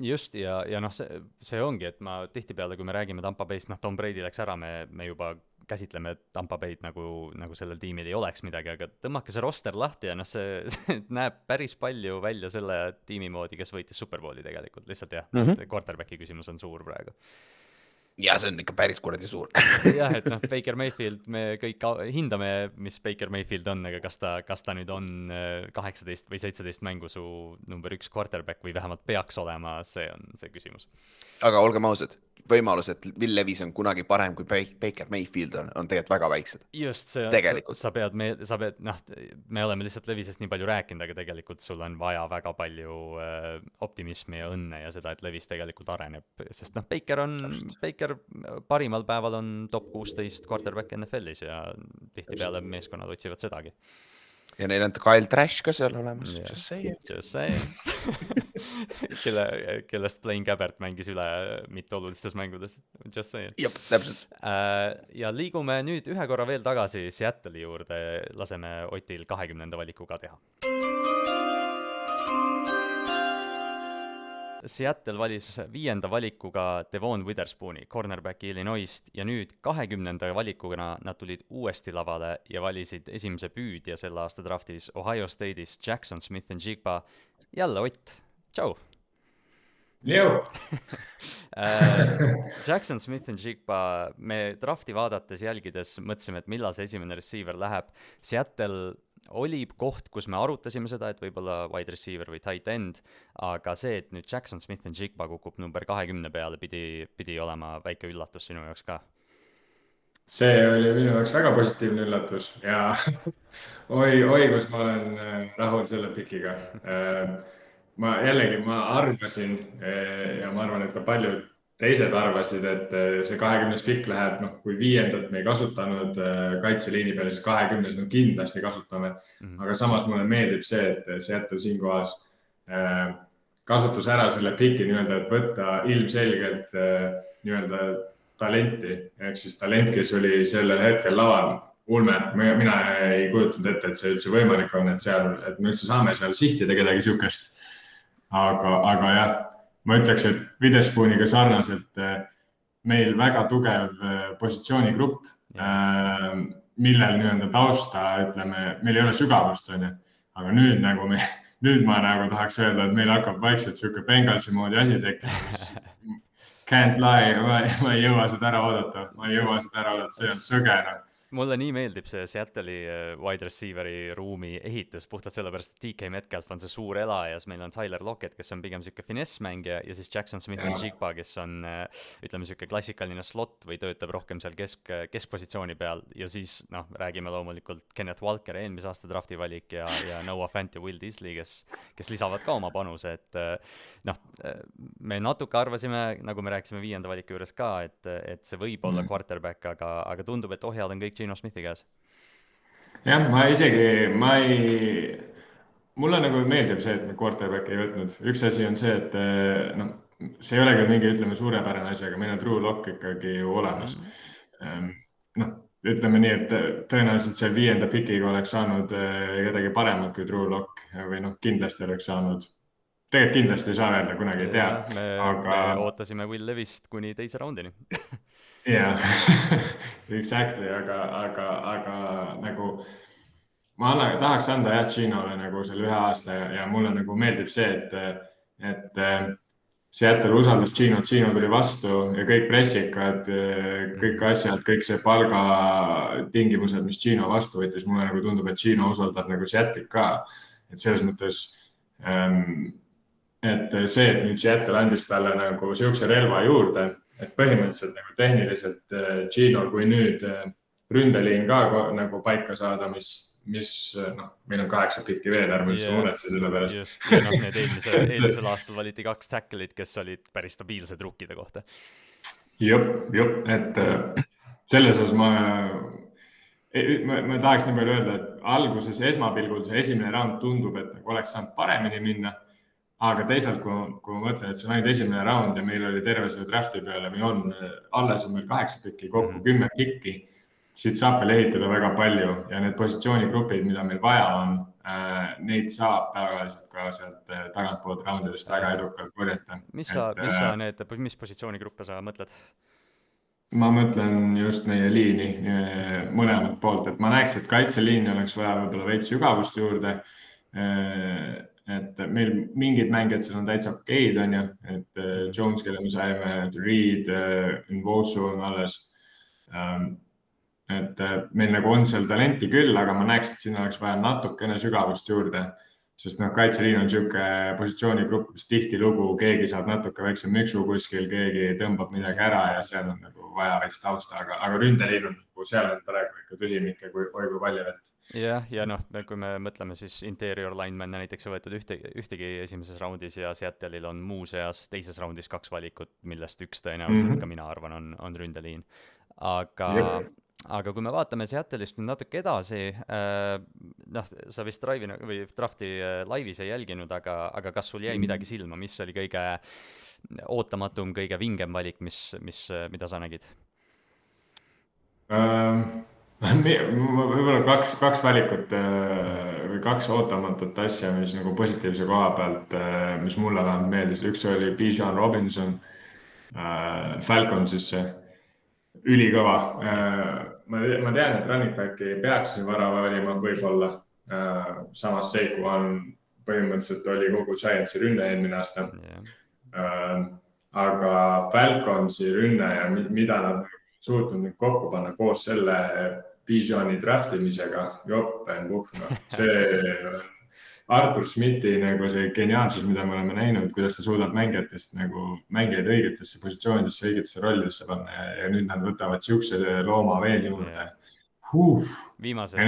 just ja, ja noh, see, see ongi, et ma tihtipeale, kui me räägime Tampa Bay'st, noh, Tom Brady läks ära, me, me juba käsitleme Tampa Bay'd nagu, nagu sellel tiimil ei oleks midagi, aga tõmmake see roster lahti ja noh, see, see näeb päris palju välja selle tiimi moodi, kes võitis Superbowli tegelikult, lihtsalt jah mm, -hmm. quarterback'i küsimus on suur praegu ja see on ikka päris kuradi suur jah, et noh, Baker Mayfield, me kõik hindame, mis Baker Mayfield on, aga kas ta, kas ta nüüd on äh, kaheksateist või seitseteist mängu su number üks quarterback või vähemalt peaks olema, see on see küsimus. aga olgem ausad, võimalus, et Will Levis on kunagi parem kui Baker Mayfield on, on tegelikult väga väiksed. just, see on, sa, sa pead, me, sa pead, noh, me oleme lihtsalt Levisest nii palju rääkinud, aga tegelikult sul on vaja väga palju äh, optimismi ja õnne ja seda, et Levis tegelikult areneb, sest noh, Baker on, Baker parimal päeval on top kuusteist quarterback NFL-is ja tihtipeale meeskonnad otsivad sedagi ja neil on Kyle Trash ka seal olemas yeah., just saying. Just saying kelle, kellest Blaine Gabbert mängis üle mitteolulistes mängudes, just saying. jah, täpselt uh,. ja liigume nüüd ühe korra veel tagasi Seattle'i juurde, laseme Otil kahekümnenda valiku ka teha Seattle valis viienda valikuga Devon Witherspooni, cornerback'i Illinois'st ja nüüd kahekümnenda valikuna nad tulid uuesti lavale ja valisid esimese püüdja selle aasta draftis Ohio State'is Jackson Smith and Jigba. jälle Ott, tšau! äh, Jackson Smith and Jigba, me drafti vaadates, jälgides, mõtlesime, et millal see esimene receiver läheb. Seattle oli koht, kus me arutasime seda, et võib-olla wide receiver või tight end, aga see, et nüüd Jackson Smith and Jigba kukub number kahekümne peale, pidi, pidi olema väike üllatus sinu jaoks ka see oli minu jaoks väga positiivne üllatus ja oi, oi, kus ma olen äh, rahul selle pikiga. Äh, ma jällegi, ma arvasin äh, ja ma arvan, et ka paljud teised arvasid, et see kahekümnes pikk läheb, noh, kui viiendat me ei kasutanud kaitseliini peal, siis kahekümnes me kindlasti kasutame mm. -hmm. aga samas mulle meeldib see, et Seattle siinkohas kasutas ära selle piki nii-öelda, et võtta ilmselgelt nii-öelda talenti ehk siis talent, kes oli sellel hetkel laval. ulme, mina ei kujutanud ette, et see üldse võimalik on, et seal, et me üldse saame seal sihtida kedagi sihukest. aga, aga jah, ma ütleks, et Witherspooniga sarnaselt eh, meil väga tugev eh, positsioonigrupp, eh, millel nii-öelda tausta, ütleme, meil ei ole sügavust, on ju. aga nüüd nagu me, nüüd ma nagu tahaks öelda, et meil hakkab vaikselt sihuke Bengalsi moodi asi tekkima, mis Can't lie, ma, ma ei jõua seda ära oodata, ma ei jõua seda ära oodata, see on sõge noh mulle nii meeldib see Seattle'i äh, wide receiver'i ruumi ehitus puhtalt sellepärast, et DK Metcalf on see suur elajas, meil on Tyler Lockett, kes on pigem sihuke finessmängija ja siis Jackson Smith ja Njigba, kes on äh, ütleme, sihuke klassikaline slot või töötab rohkem seal kesk, keskpositsiooni peal. Ja siis noh, räägime loomulikult Kenneth Walker, eelmise aasta drafti valik ja, ja Noah Fant ja Will Disley, kes, kes lisavad ka oma panuse, et äh, noh, me natuke arvasime, nagu me rääkisime viienda valiku juures ka, et, et see võib olla mm. quarterback, aga, aga tundub, et ohjad on kõik Gino Smithi käes. jah, ma isegi, ma ei, mulle nagu meeldib see, et me quarterback'i ei võtnud, üks asi on see, et eh, noh, see ei ole küll mingi, ütleme, suurepärane asi, aga meil on true lock ikkagi ju olemas mm -hmm.. noh, ütleme nii, et tõenäoliselt seal viienda pikiga oleks saanud eh, kedagi paremat kui true lock või noh, kindlasti oleks saanud tegelikult kindlasti ei saa öelda, kunagi ei tea. aga... me ootasime Will Levist kuni teise raundini jah exactly, aga, aga, aga nagu ma annan, tahaks anda jah Ginole nagu selle ühe aasta ja, ja mulle nagu meeldib see, et, et Seattle usaldas Ginot, Gino tuli vastu ja kõik pressikad, kõik asjad, kõik see palgatingimused, mis Gino vastu võttis, mulle nagu tundub, et Gino usaldab nagu Seattle'it ka. et selles mõttes ähm, et see, et nüüd Seattle andis talle nagu sihukese relva juurde, et põhimõtteliselt nagu tehniliselt äh, Gino, kui nüüd äh, ründeliin ka nagu paika saada, mis, mis noh, meil on kaheksa pikki veel, ärme üldse yeah. muretse selle pärast. just, ja noh, need eelmise eelmisel aastal valiti kaks tackle'it, kes olid päris stabiilsed rukkide kohta. jep, jep, et äh, selles osas ma, ma, ma tahaks nii palju öelda, et alguses esmapilgul see esimene round tundub, et nagu oleks saanud paremini minna aga teisalt, kui, kui ma mõtlen, et see on ainult esimene round ja meil oli terve selle draft'i peale, meil on, alles on meil kaheksa pikki, kokku mhm. kümme pikki. siit saab veel ehitada väga palju ja need positsioonigrupid, mida meil vaja on äh,, neid saab tavaliselt ka sealt äh, tagantpoolt raundidest väga edukalt korjata. mis sa, mis sa äh, need, mis positsioonigruppe sa mõtled? ma mõtlen just meie liini äh, mõlemat poolt, et ma näeks, et kaitseliini oleks vaja võib-olla veits sügavust juurde et meil mingid mängijad seal on täitsa okeid, on ju, et äh, Jones, kelle me saime, Reed, äh, Nvosu on alles. Ähm, et äh, meil nagu on seal talenti küll, aga ma näeks, et sinna oleks vaja natukene sügavust juurde sest noh, kaitseliin on niisugune positsioonigrupp, mis tihtilugu keegi saab natuke väikse müksu kuskil, keegi tõmbab midagi ära ja seal on nagu vaja veits tausta, aga, aga ründeliin on nagu seal on praegu ikka tühimikke kui, oi kui palju, et. jah, ja noh, kui me mõtleme siis interior lineman'e näiteks ei võetud ühte, ühtegi esimeses raundis ja Seattle'il on muuseas teises raundis kaks valikut, millest üks tõenäoliselt mm -hmm. ka mina arvan, on, on ründeliin. aga aga kui me vaatame Seattle'ist nüüd natuke edasi äh,, noh, sa vist Drive'i või Drafti äh, laivis ei jälginud, aga, aga kas sul jäi mm. midagi silma, mis oli kõige ootamatum, kõige vingem valik, mis, mis, mida sa nägid ähm,? võib-olla kaks, kaks valikut äh, või kaks ootamatut asja, mis nagu positiivse koha pealt, äh, mis mulle vähemalt meeldis, üks oli Bijan Robinson äh, Falconsisse ülikõva. Äh, ma, ma tean, et running back'i peaks siin värava valima, võib-olla. Äh, samas Seiku on, põhimõtteliselt oli kogu Giantsi rünne eelmine aasta. Yeah.. aga Falconsi rünne ja mida nad suutnud nüüd kokku panna koos selle Bijani draft imisega, jopen puhh, noh, see Artur Schmidti nagu see geniaalsus, mida me oleme näinud, kuidas ta suudab mängijatest nagu mängijaid õigetesse positsioonidesse, õigetesse rollidesse panna ja, ja nüüd nad võtavad siukse looma veel juurde. Huh.. Viimased,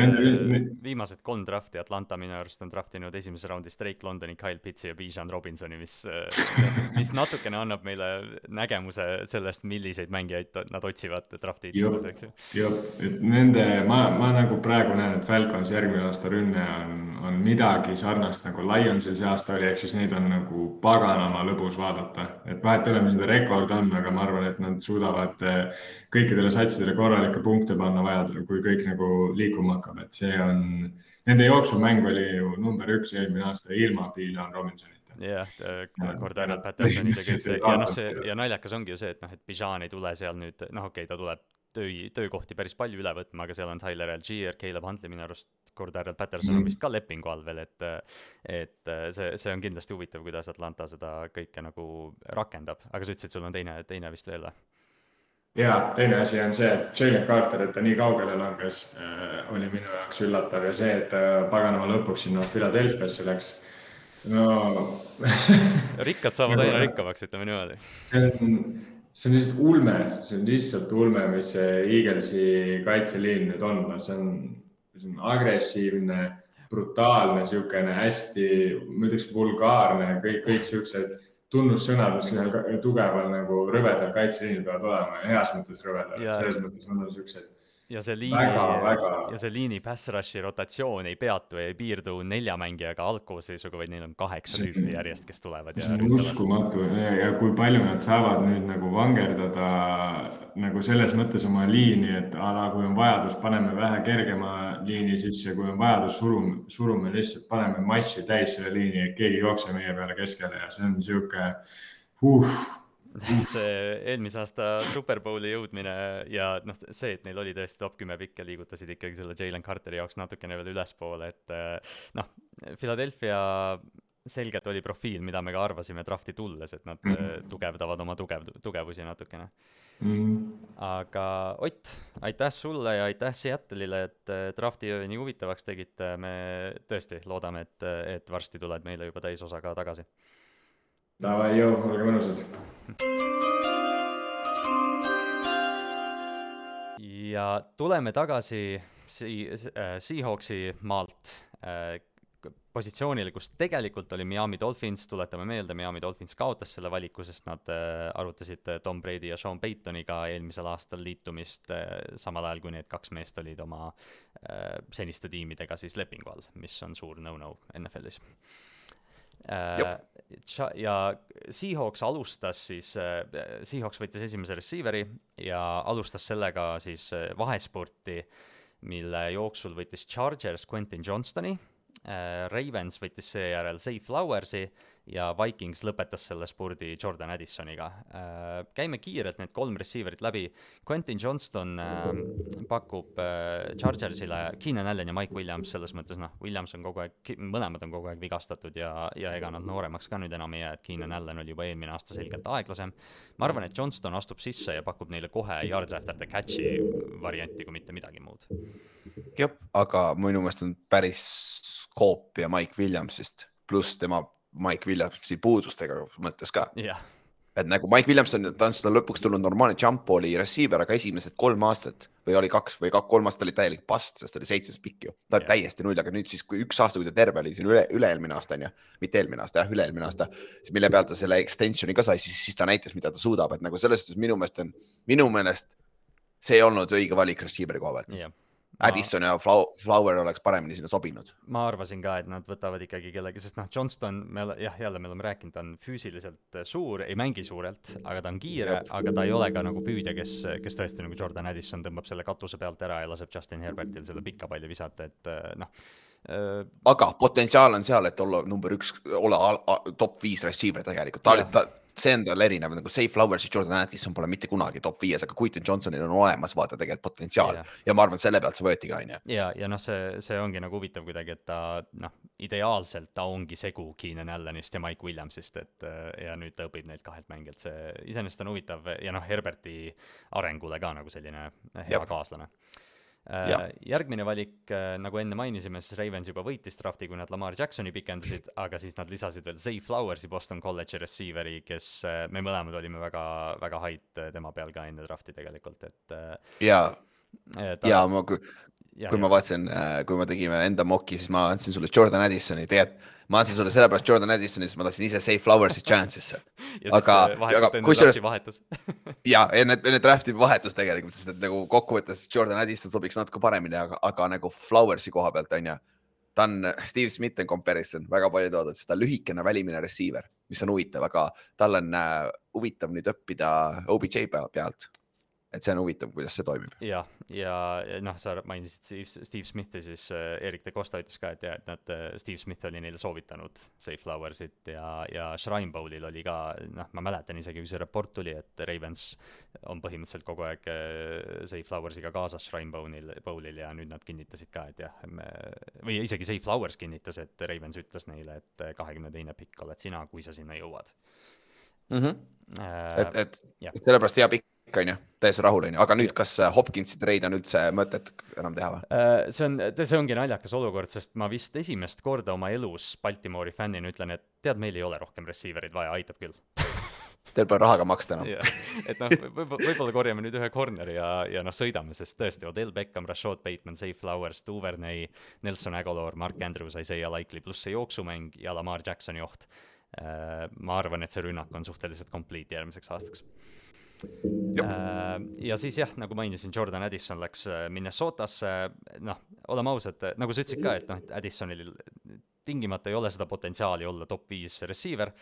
viimased kolm drafti Atlanta minu arust on draftinud esimeses raundis Drake Londoni, Kyle Pitsi ja Bijan Robinsoni, mis, mis natukene annab meile nägemuse sellest, milliseid mängijaid nad otsivad drafti tiitluseks. jah, et nende, ma, ma nagu praegu näen, et Falcons järgmine aasta rünne on, on midagi sarnast nagu Lionsil see aasta oli, ehk siis neid on nagu paganama lõbus vaadata, et vahet ei ole, mis nende rekord on, aga ma arvan, et nad suudavad eh, kõikidele satsidele korralikke punkte panna vajadusel, kui kõik nagu liikuma hakkab, et see on, nende jooksumäng oli ju number üks eelmine aasta ilma Bijan Robinsonita jah, Cordero Pattersonid ja kõik see ja noh, see ja naljakas ongi ju see, et noh, et Bijan ei tule seal nüüd, noh, okei okay,, ta tuleb töö, töökohti päris palju üle võtma, aga seal on Tyler Algier, Caleb Huntley minu arust, Cordero Patterson on mm. vist ka lepingu all veel, et et see, see on kindlasti huvitav, kuidas Atlanta seda kõike nagu rakendab, aga sa ütlesid, sul on teine, teine vist veel või? Ja teine asi on see, et Jalen Carter, et ta nii kaugele langes äh,, oli minu jaoks üllatav ja see, et ta paganama lõpuks sinna Philadelphiasse läks. no rikkad saavad aina rikkamaks, ütleme niimoodi. see on, see on lihtsalt ulme, see on lihtsalt ulme, mis see Eaglesi kaitseliin nüüd on, see on, see on agressiivne, brutaalne, niisugune hästi, ma ütleks vulgaarne, kõik, kõik siuksed tunnussõnad, mis ühel tugeval nagu rõvedal kaitseliinil peavad olema ja heas mõttes rõvedal, selles mõttes on nad siuksed ja see liini, ja see liini pass rush'i rotatsioon ei peatu ei piirdu nelja mängijaga algkoosseisuga, vaid neil on kaheksa tüüpi järjest, kes tulevad. see on uskumatu ja, ja kui palju nad saavad nüüd nagu vangerdada nagu selles mõttes oma liini, et a la kui on vajadus, paneme vähe kergema liini sisse, kui on vajadus, surume, surume lihtsalt, paneme massi täis selle liini, et keegi ei jookse meie peale keskele ja see on sihuke uh see eelmise aasta Superbowli jõudmine ja noh, see, et neil oli tõesti top kümme pikki, liigutasid ikkagi selle Jalen Carteri jaoks natukene veel ülespoole, et eh, noh, Philadelphia selgelt oli profiil, mida me ka arvasime drafti tulles, et nad mm -hmm. tugevdavad oma tugev, tugevusi natukene mm. -hmm. aga Ott, aitäh sulle ja aitäh Seattle'ile, et drafti öö nii huvitavaks tegite, me tõesti loodame, et, et varsti tuled meile juba täisosaga tagasi Davai, joo, olge mõnusad. ja tuleme tagasi si-, äh, Seahawksi maalt äh, positsioonile, kus tegelikult oli Miami Dolphins, tuletame meelde, Miami Dolphins kaotas selle valiku, sest nad äh, arutasid Tom Brady ja Sean Paytoniga eelmisel aastal liitumist samal ajal kui need kaks meest olid oma seniste tiimidega siis lepingu all, mis on suur no-no NFL-is ja Seahawks alustas siis, äh, Seahawks võttis esimese receiver'i ja alustas sellega siis äh, vahespurti, mille jooksul võttis Chargers Quentin Johnstoni, Ravens võttis seejärel Zay Flowersi ja Vikings lõpetas selle spurdi Jordan Addisoniga. Äh, käime kiirelt need kolm receiver'it läbi. Quentin Johnston äh, pakub äh, Chargersile Keenan Allan ja Mike Williams, selles mõttes noh, Williams on kogu aeg, mõlemad on kogu aeg vigastatud ja, ja ega nad nooremaks ka nüüd enam ei jää, et Keenan Allan oli juba eelmine aasta selgelt aeglasem. ma arvan, et Johnston astub sisse ja pakub neile kohe yards after the catch'i varianti, kui mitte midagi muud. jah, aga minu meelest on päris koopia Mike Williamsist, pluss tema Mike Williamsi puudustega mõttes ka. Yeah.. et nagu Mike Williamson, ta on seda lõpuks tulnud normaalne jump ball'i receiver, aga esimesed kolm aastat või oli kaks või kaks, kolm aastat oli täielik past, sest ta oli seitsmes pikk ju. ta yeah. täiesti null, aga nüüd siis, kui üks aasta, kui ta terve oli siin üle, üle-eelmine aasta on ju, mitte eelmine aasta jah, üle-eelmine aasta, siis mille pealt ta selle extension'i ka sai, siis, siis ta näitas, mida ta suudab, et nagu selles suhtes minu meelest on, minu meelest see ei olnud õige valik receiver'i koha pealt. Yeah Addison ja Flower oleks paremini sinna sobinud. ma arvasin ka, et nad võtavad ikkagi kellegi, sest noh, Johnston, me jah, jälle me oleme rääkinud, ta on füüsiliselt suur, ei mängi suurelt, aga ta on kiire, aga ta ei ole ka nagu püüdja, kes, kes tõesti nagu Jordan Addison tõmbab selle katuse pealt ära ja laseb Justin Herbertil selle pika palli visata, et noh äh,. aga potentsiaal on seal, et olla number üks, olla top viis receiver tegelikult, ta oli, ta see on tal erinev, nagu Safe Flowers ja Jordan Addison pole mitte kunagi top viies, aga Quentin Johnsonil on olemas vaata tegelikult potentsiaal ja, ja ma arvan, selle pealt see võeti ka, onju. ja, ja noh, see, see ongi nagu huvitav kuidagi, et ta noh, ideaalselt ta ongi segu Keenan Allanist ja Mike Williamsist, et ja nüüd ta õpib neilt kahelt mängilt, see iseenesest on huvitav ja noh, Herberti arengule ka nagu selline hea Jab. kaaslane äh, järgmine valik, äh, nagu enne mainisime, siis Ravens juba võitis drafti, kui nad Lamar Jacksoni pikendasid, aga siis nad lisasid veel Zay Flowersi Boston College'i receiver'i, kes me mõlemad olime väga, väga hype tema peal ka enne drafti tegelikult, et. ja, ja ma, kui, kui ma vaatasin, kui me tegime enda mock'i, siis ma andsin sulle Jordan Addisoni, tegelikult ma andsin sulle sellepärast Jordan Addisoni, sest ma tahtsin ise Safe Flowers'i chance'isse. Aga, aga kusjuures ja, ja need, need draft'i vahetus tegelikult, sest et nagu kokkuvõttes Jordan Addison sobiks natuke paremini, aga, aga nagu Flowers'i koha pealt on ju. ta on Steve Smith in comparison, väga palju toodud, sest ta on lühikene välimine receiver, mis on huvitav, aga tal on äh, huvitav nüüd õppida OBJ pealt et see on huvitav, kuidas see toimib. jah, ja, ja noh, sa mainisid Steve, Steve Smithi, siis äh, Erik de Costa ütles ka, et jah, et nad äh,, Steve Smith oli neile soovitanud Safe Flowersit ja, ja Shrine Bowlil oli ka, noh, ma mäletan isegi, kui see raport tuli, et Ravens on põhimõtteliselt kogu aeg äh, Safe Flowersiga kaasas Shrine Bowlil, Bowlil ja nüüd nad kinnitasid ka, et jah, me, või isegi Safe Flowers kinnitas, et Ravens ütles neile, et kahekümne teine pikk oled sina, kui sa sinna jõuad mm. -hmm. Äh, et, et, et sellepärast hea pikk kõik, on ju, täiesti rahul, on ju, aga nüüd, kas äh, Hopkinsi treid on üldse mõtet enam teha või? Äh, see on, see ongi naljakas olukord, sest ma vist esimest korda oma elus Baltimoori fännina ütlen, et tead, meil ei ole rohkem receiver'id vaja, aitab küll. Teil pole raha ka maksta enam. Yeah.. et noh, võib-olla, võib-olla korjame nüüd ühe corner'i ja, ja noh, sõidame, sest tõesti, Odell Beckham, Rashad Bateman, Safe Flowers, Duvernay, Nelson Aguilar, Mark Andrews, Isaiah Likely, pluss see jooksumäng ja Lamar Jacksoni oht. Äh, ma arvan, et see rünnak on suhteliselt complete järgmiseks aastaks ja siis jah, nagu mainisin, Jordan Addison läks äh, Minnesotasse, noh, oleme ausad, nagu sa ütlesid ka, et noh, et Addisonil tingimata ei ole seda potentsiaali olla top viis receiver.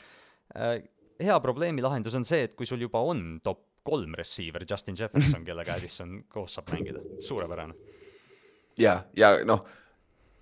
Äh, hea probleemi lahendus on see, et kui sul juba on top kolm receiver, Justin Jefferson, kellega Addison koos saab mängida, suurepärane. ja, ja noh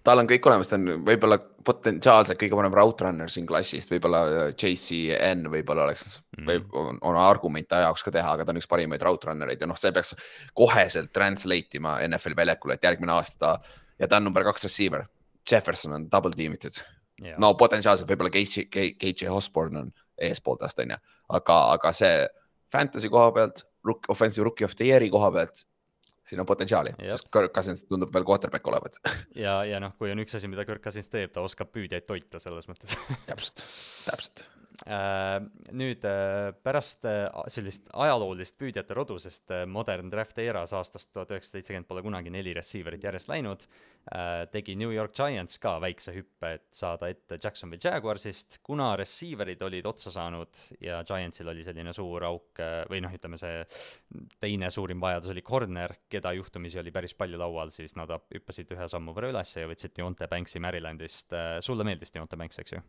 tal on kõik olemas, ta on võib-olla potentsiaalselt kõige parem route runner siin klassist, võib-olla äh, JCN võib-olla oleks mm. või on, on argument ta jaoks ka teha, aga ta on üks parimaid route runner eid ja noh, see peaks koheselt translate ima NFL väljakule, et järgmine aasta ta ja ta on number kaks receiver. Jefferson on double team itud yeah.. no potentsiaalselt võib-olla KJ, KJ Osborne on eespool tast on ju, aga, aga see fantasy koha pealt, offensive rookie of the year'i koha pealt siin on potentsiaali, sest Kirk Cousins tundub veel quarterback olevat. ja, ja noh, kui on üks asi, mida Kirk Cousins teeb, ta oskab püüdjaid toita selles mõttes. Täpselt, täpselt. Äh, nüüd äh, pärast äh, sellist ajaloolist püüdjate rodu, sest Modern Draft Eras aastast tuhat üheksasada seitsekümmend pole kunagi neli receiver'it järjest läinud, tegi New York Giants ka väikse hüppe, et saada ette Jacksonville Jaguarsist, kuna receiver'id olid otsa saanud ja Giantsil oli selline suur auk või noh, ütleme see teine suurim vajadus oli corner, keda juhtumisi oli päris palju laual, siis nad hüppasid ühe sammu võrra üles ja võtsid Deonte Banksi Marylandist. sulle meeldis Deonte Banks, eks ju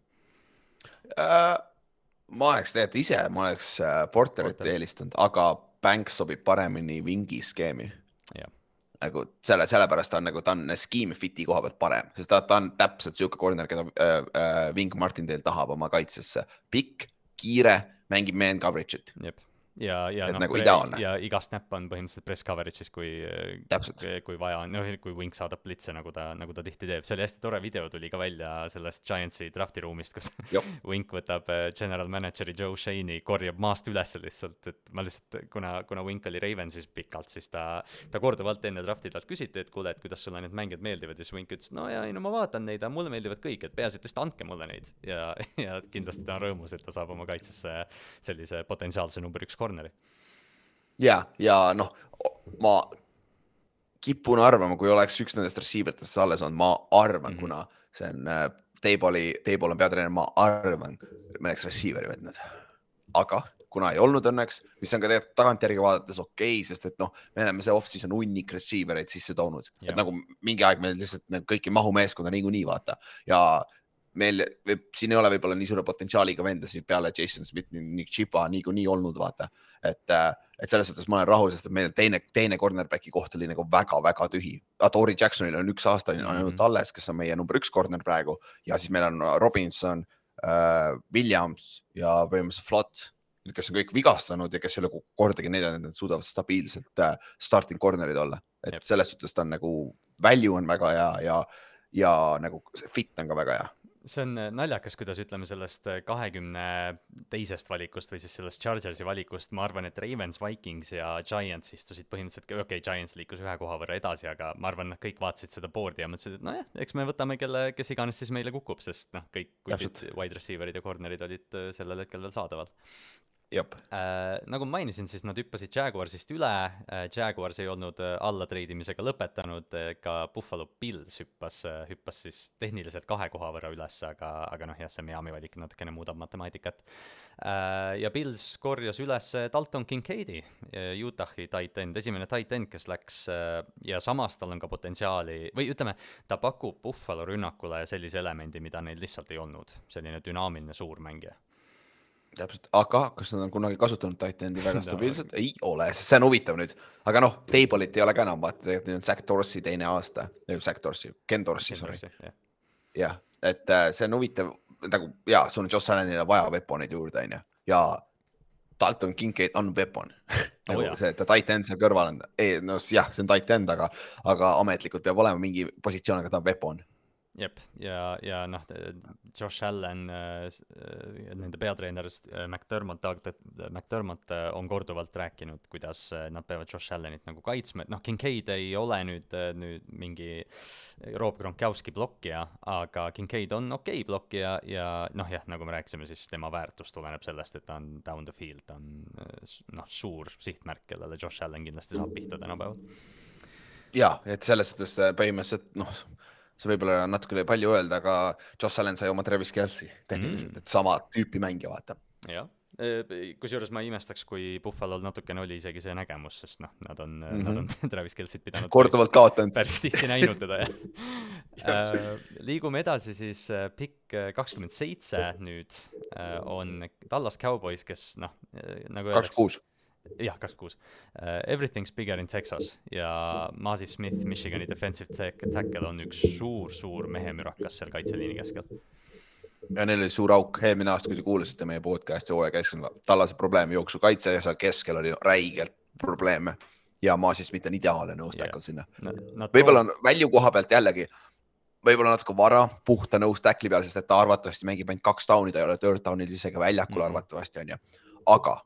uh...? Ma oleks tegelikult ise, ma oleks äh, Porterit Porter. eelistanud, aga Banks sobib paremini vingi skeemi. nagu selle, sellepärast ta on nagu, ta on scheme fit'i koha pealt parem, sest ta, ta on täpselt sihuke corner, keda äh, äh, Wing Martindale tahab oma kaitsesse. pikk, kiire, mängib man coverage'it ja, ja noh nagu ideaalne. ja iga snap on põhimõtteliselt press coverage'is, kui, kui vaja on, noh, kui Wink saadab blitse, nagu ta, nagu ta tihti teeb. see oli hästi tore video, tuli ka välja sellest Giantsi drafti ruumist, kus Wink võtab äh, general manager'i Joe Shane'i, korjab maast üles lihtsalt, et ma lihtsalt, kuna, kuna Wink oli Ravensis pikalt, siis ta, ta korduvalt enne drafti talt küsiti, et kuule, et kuidas sulle need mängijad meeldivad. Ja siis Wink ütles, no ja ei no ma vaatan neid, aga mulle meeldivad kõik, et peaasi, et lihtsalt andke mulle neid. Ja, ja kindlasti ta on rõõmus, et ta saab oma kaitsesse sellise potentsiaalse number üks korra corner'i. ja, ja noh, ma kipun arvama, kui oleks üks nendest receiver itest alles olnud, ma arvan mm, -hmm. kuna see on äh,, Teiboli, Teibol on peatreener, ma arvan, me oleks receiver'i võtnud. aga kuna ei olnud õnneks, mis on ka tegelikult tagantjärgi vaadates okei okay,, sest et noh, me oleme see off-season hunnik receiver eid sisse toonud, et nagu mingi aeg meil lihtsalt nagu kõik ei mahu meeskonda niikuinii vaata ja meil võib, siin ei ole võib-olla nii suure potentsiaaliga vendasid peale Jason Smithi, Nick Chipa niikuinii olnud, vaata. et, äh, et selles suhtes ma olen rahul, sest et meil teine, teine cornerback'i koht oli nagu väga-väga tühi. Tori Jacksonil on üks aasta on ainult mm -hmm. alles, kes on meie number üks corner praegu ja siis meil on Robinson äh,, Williams ja põhimõtteliselt Flott kes on kõik vigastanud ja kes ei ole kordagi näidanud, et nad suudavad stabiilselt äh, starting corner'id olla. et Jep. selles suhtes ta on nagu, value on väga hea ja, ja nagu fit on ka väga hea see on äh, naljakas, kuidas ütleme sellest äh, kahekümne teisest valikust või siis sellest Chargersi valikust, ma arvan, et Ravens, Vikings ja Giants istusid põhimõtteliselt, okei okay,, Giants liikus ühe koha võrra edasi, aga ma arvan, nad kõik vaatasid seda board'i ja mõtlesid, et nojah, eks me võtame kelle, kes iganes siis meile kukub, sest noh, kõik wide receiver'id ja corner'id olid sellel hetkel veel saadaval äh,. nagu ma mainisin, siis nad hüppasid Jaguarsist üle äh,, Jaguars ei olnud äh, alla treidimisega lõpetanud äh,, ka Buffalo Bills hüppas äh,, hüppas siis tehniliselt kahe koha võrra üles, aga, aga noh, jah, see Miami valik natukene muudab matemaatikat äh,. ja Bills korjas üles Dalton Kincaidi, äh, Utahi tight end, esimene tight end, kes läks äh, ja samas tal on ka potentsiaali või ütleme, ta pakub Buffalo rünnakule sellise elemendi, mida neil lihtsalt ei olnud, selline dünaamiline suur mängija täpselt, aga kas nad on kunagi kasutanud Titanendi väga stabiilselt? ei ole, sest see on huvitav nüüd, aga noh, Table'it ei ole ka enam, vaata, tegelikult nüüd on Zack Dorsey teine aasta, Zack Dorsey, Ken Dorsey, sorry. jah, et äh, see on huvitav nagu ja sul on Josh Allanile vaja weapon'id juurde, onju, ja Dalton Kincaid on weapon. Nagu oh, see, et ta tight end seal kõrval on, no jah, see on tight end, aga, aga ametlikult peab olema mingi positsioon, aga ta on weapon jep, ja, ja noh, Josh Allan äh,, nende peatreener äh, McDermott, McDermott äh, on korduvalt rääkinud, kuidas äh, nad peavad Josh Allanit nagu kaitsma, et noh, Kincaid ei ole nüüd, nüüd mingi Rob Gronkowski blokkija, aga Kincaid on okei okay blokkija ja noh, jah, nagu me rääkisime, siis tema väärtus tuleneb sellest, et ta on down the field, ta on noh, suur sihtmärk, kellele Josh Allan kindlasti saab pihta tänapäeval. ja, et selles suhtes põhimõtteliselt noh see võib-olla on natuke palju öelda, aga Joss Allan sai oma Travis Kelci tehniliselt mm., et sama tüüpi mängija, vaata. jah, e, kusjuures ma ei imestaks, kui Buffalo'l natukene oli isegi see nägemus, sest noh, nad on mm, -hmm. nad on. Travis Kelcit pidanud korduvalt kaotanud. päris tihti näinud teda, jah uh,. liigume edasi siis uh, pikk kakskümmend seitse nüüd on Dallas Cowboys, kes noh, nagu kakskümmend kuus jah, kakskümmend kuus uh,. Everything's bigger in Texas ja Masi Smith, Michigani defensive tackle on üks suur-suur mehemürakas seal kaitseliini keskel. ja neil oli suur auk, eelmine aasta, kui te kuulasite meie podcast'i hooaja keskel, Tallase probleem jooksukaitse ja seal keskel oli räigelt probleeme ja Masi Smith on ideaalne nõus tackle sinna no,. võib-olla on välju koha pealt jällegi võib-olla natuke vara puhta nõus tackle'i peal, sest et ta arvatavasti mängib ainult kaks down'i, ta ei ole third down'il isegi väljakul mm -hmm. arvatavasti onju, aga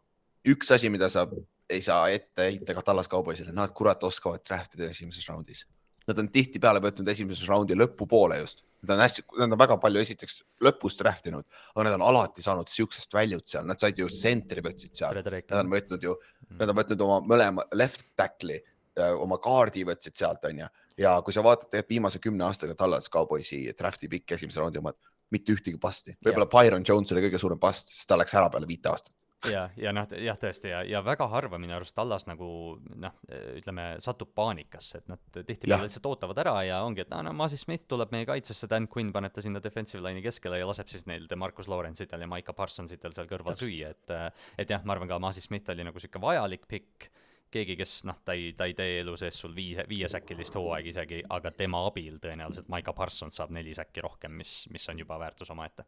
üks asi, mida sa ei saa ette heita ka Tallas Cowboysile, nad kurat oskavad draft ida esimeses raundis. Nad on tihtipeale võtnud esimeses raundi lõpupoole just. Nad on hästi, nad on väga palju esiteks lõpus draft inud, aga nad on alati saanud siuksest väljut seal, nad said ju sentri võtsid seal. Nad on võtnud ju, nad on võtnud oma mõlema left tackle'i, äh, oma kaardi võtsid sealt, onju. ja kui sa vaatad tegelikult viimase kümne aastaga Tallas Cowboysi draft'i pikk esimese raundi omad, mitte ühtegi pasti, võib-olla Byron Jones oli kõige suurem past, sest ta läks ära peale viite aastat ja, ja noh, jah, tõesti ja, ja väga harva minu arust Tallas nagu noh, ütleme, satub paanikasse, et nad tihtipeale lihtsalt ootavad ära ja ongi, et aa, no Masi Smith tuleb meie kaitsesse, Dan Quinn paneb ta sinna defensive line'i keskele ja laseb siis neil Marcus Lawrence'itel ja Maiko Parsonsitel seal kõrval süüa, et et jah, ma arvan ka Masi Smith oli nagu sihuke vajalik pikk, keegi, kes noh, ta ei, ta ei tee elu sees sul viie, viiesäkilist hooaega isegi, aga tema abil tõenäoliselt Maiko Parsons saab neli säkki rohkem, mis, mis on juba väärtus omaette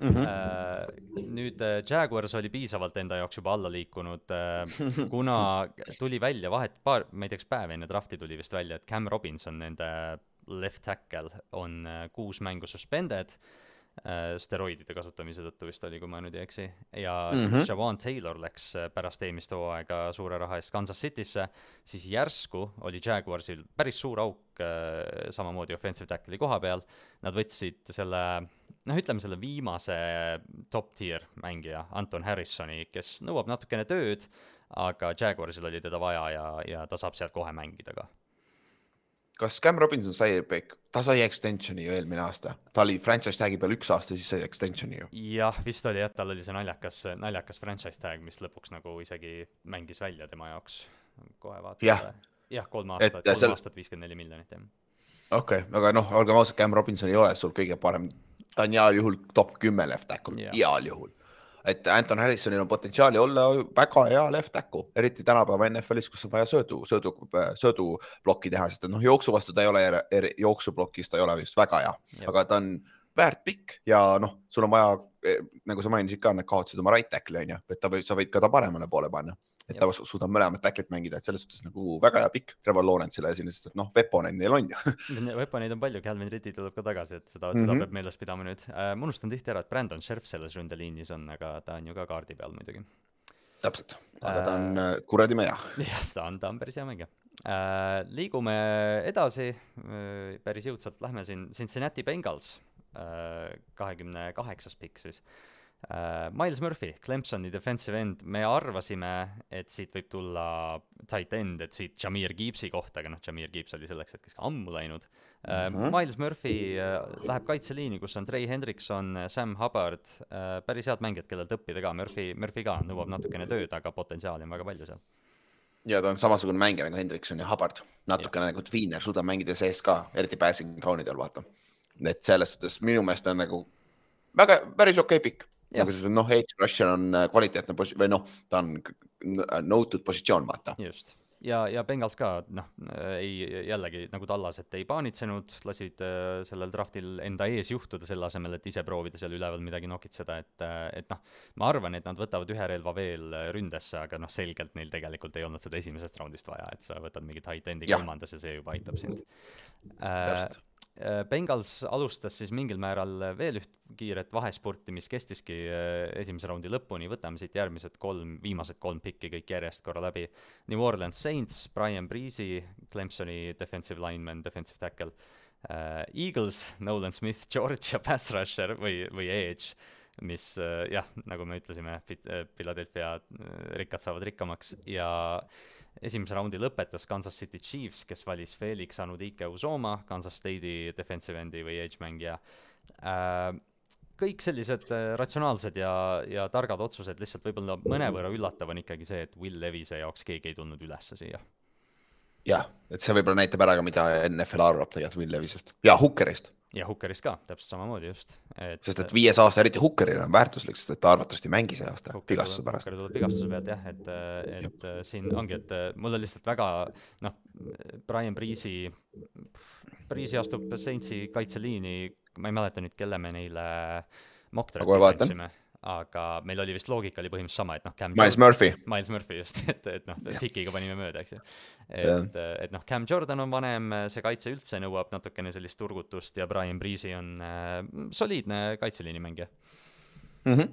Mm -hmm. nüüd äh, Jaguars oli piisavalt enda jaoks juba alla liikunud, äh, kuna tuli välja vahet, paar, ma ei tea, kas päev enne drafti tuli vist välja, et Cam Robinson, nende left tackle, on kuus mängu suspended steroidide kasutamise tõttu vist oli, kui ma nüüd ei eksi, ja mm -hmm. Javon Taylor läks pärast eelmist hooaega suure raha eest Kansas City'sse, siis järsku oli Jaguarsil päris suur auk samamoodi offensive tackle'i koha peal, nad võtsid selle noh, ütleme selle viimase top tier mängija, Anton Harrisoni, kes nõuab natukene tööd, aga Jaguarsil oli teda vaja ja, ja ta saab sealt kohe mängida ka. Kas Cam Robinson sai, ta sai extension'i ju eelmine aasta, ta oli franchise tag'i peal üks aasta, siis sai extension'i ju. jah, vist oli jah, tal oli see naljakas, naljakas franchise tag, mis lõpuks nagu isegi mängis välja tema jaoks. kohe vaatame ja.. jah, kolm aastat, kolm seal... aastat, viiskümmend neli miljonit, jah okei okay,, aga noh, olgem ausad, Cam Robinson ei ole sul kõige parem ta on heal juhul top kümme left yeah., heal juhul. Et Anton Harrisonil on potentsiaali olla väga hea left tackle, eriti tänapäeva NFL-is, kus on vaja söödu, söödu, sööduplokki teha, sest et noh, jooksu vastu ta ei ole, jooksuplokis ta ei ole vist väga hea. Aga ta on väärt pikk ja noh, sul on vaja, nagu sa mainisid ka, nad kaotasid oma right tackle'i on ju, et ta võib, sa võid ka ta paremale poole panna et ta suudab mõlemat back'it mängida, et selles suhtes nagu väga hea pikk Trevor Lawrence'ile sellisest, et noh, Weaponeid neil on ju Weaponeid on palju, Calvin Ridley tuleb ka tagasi, et seda mm, -hmm. seda mhm. peab meeles pidama nüüd äh,. ma unustan tihti ära, et Brandon Scherf selles ründeliinis on, aga ta on ju ka kaardi peal muidugi. täpselt, aga ta on äh, kuradi meja. jah, ta on, ta on päris hea mängija äh,. liigume edasi äh,, päris jõudsalt lähme siin, Cincinnati Bengals äh,, kahekümne kaheksas pikk siis äh, Miles Murphy, Clemsoni defensive end, me arvasime, et siit võib tulla tight end, et siit Jameer Gibbsi kohta, aga noh, Jameer Gibbs oli selleks hetkeks ammu läinud uh,. Mm -hmm. Miles Murphy uh, läheb kaitseliini, kus on Trey Hendrikson, Sam Hubbard päris head mängijad, kellelt õppida ka, Murphy, Murphy ka nõuab natukene tööd, aga potentsiaali on väga palju seal. ja ta on samasugune mängija nagu Hendrikson ja Hubbard, natukene nagu Tweener suudab mängida sees ka, eriti passing down'idel vaata. et selles suhtes minu meelest on nagu väga, päris okei okay pikk nagu see noh, edge rusher on äh, kvaliteetne posi- või noh, ta on nõutud positsioon, vaata. just. Ja, ja Bengals ka noh, ei jällegi nagu Tallas, et ei paanitsenud, lasid äh, sellel draftil enda ees juhtuda, selle asemel, et ise proovida seal üleval midagi nokitseda, et, äh, et noh, ma arvan, et nad võtavad ühe relva veel äh, ründesse, aga noh, selgelt neil tegelikult ei olnud seda esimesest raundist vaja, et sa võtad mingit high end'i kolmandas ja see juba aitab sind. Äh, Äh, Bengals alustas siis mingil määral veel üht kiiret vahespurti, mis kestiski äh, esimese raundi lõpuni, võtame siit järgmised kolm, viimased kolm pikki kõik järjest korra läbi. New Orleans Saints, Brian Breezy, Clemsoni defensive lineman, defensive tackle. Uh,, Eagles, Nolan Smith, Georgia pass rusher või, või edge, mis jah, nagu me ütlesime, Philadelphia rikkad saavad rikkamaks. Ja uh, esimese raundi lõpetas Kansas City Chiefs, kes valis Felix Anudike Uzoma, Kansas State'i defensive endi või edge mängija äh,. kõik sellised äh, ratsionaalsed ja, ja targad otsused, lihtsalt võib-olla mõnevõrra üllatav on ikkagi see, et Will Levise jaoks keegi ei tulnud ülesse siia. jah, et see võib-olla näitab ära ka, mida NFL arvab tegelikult Will Levisest ja Hookerist ja Hookerist ka, täpselt samamoodi just et.... sest et viies aasta, eriti Hookerile on väärtuslik, sest et ta arvatavasti ei mängi see aasta Hooker vigastuse pärast. Hooker tuleb vigastuse pealt jah, et, et Jup. siin ongi, et mul on lihtsalt väga noh, Brian Breezy, Breezy astub Saintsi kaitseliini, ma ei mäleta nüüd, kelle me neile mock draft'is andsime aga meil oli vist loogika oli põhimõtteliselt sama, et noh, Miles Murphy. Miles Murphy just, et, et noh, pikiga panime mööda, eks ju. et, et noh, Cam Jordan on vanem, see kaitse üldse nõuab natukene sellist turgutust ja Brian Breezy on äh, soliidne kaitseliini mängija mm. -hmm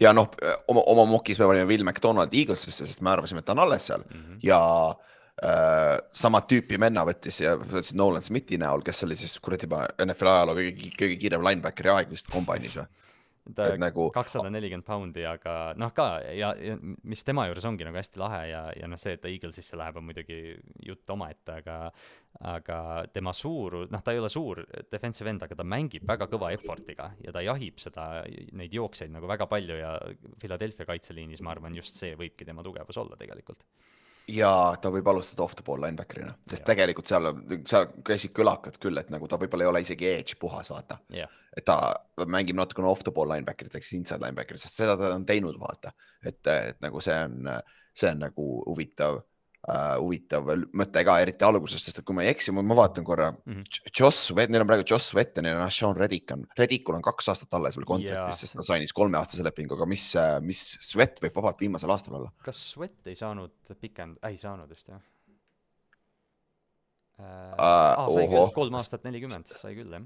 ja noh, oma, oma mokis me panime Will McDonald Eaglesisse, sest me arvasime, et ta on alles seal mm -hmm. ja äh, sama tüüpi venna võttis ja võttis Nolan Smithi näol, kes oli siis kuradi juba NFL ajaloo kõige, kõige kiirem linebackeri aeg vist kombainis või ta nagu kakssada nelikümmend poundi, aga noh, ka ja, ja mis tema juures ongi nagu hästi lahe ja, ja noh, see, et ta Eaglesisse läheb, on muidugi jutt omaette, aga aga tema suur, noh, ta ei ole suur defensive end, aga ta mängib väga kõva effort'iga ja ta jahib seda, neid jooksjaid nagu väga palju ja Philadelphia kaitseliinis, ma arvan, just see võibki tema tugevus olla tegelikult ja ta võib alustada off the ball linebacker'ina, sest ja. tegelikult seal, seal käisid kõlakad küll, et nagu ta võib-olla ei ole isegi edge puhas, vaata. et ta mängib natukene off the ball linebacker'it ehk siis inside linebacker'it, sest seda ta on teinud, vaata. et, et nagu see on, see on nagu huvitav uh, huvitav mõte ka, eriti alguses, sest et kui ma ei eksi, ma vaatan korra mm, -hmm. Joss neil on praegu Joss Sweat ja on Sean Reddick on, Reddikul on kaks aastat alles veel kontraktis, sest ta sainis kolmeaastase lepinguga, mis, mis Sweat võib vabalt viimasel aastal olla. kas Sweat ei saanud pikend-, ei saanud vist jah äh,? Uh, ah, sai küll, kolm aastat nelikümmend, sai küll jah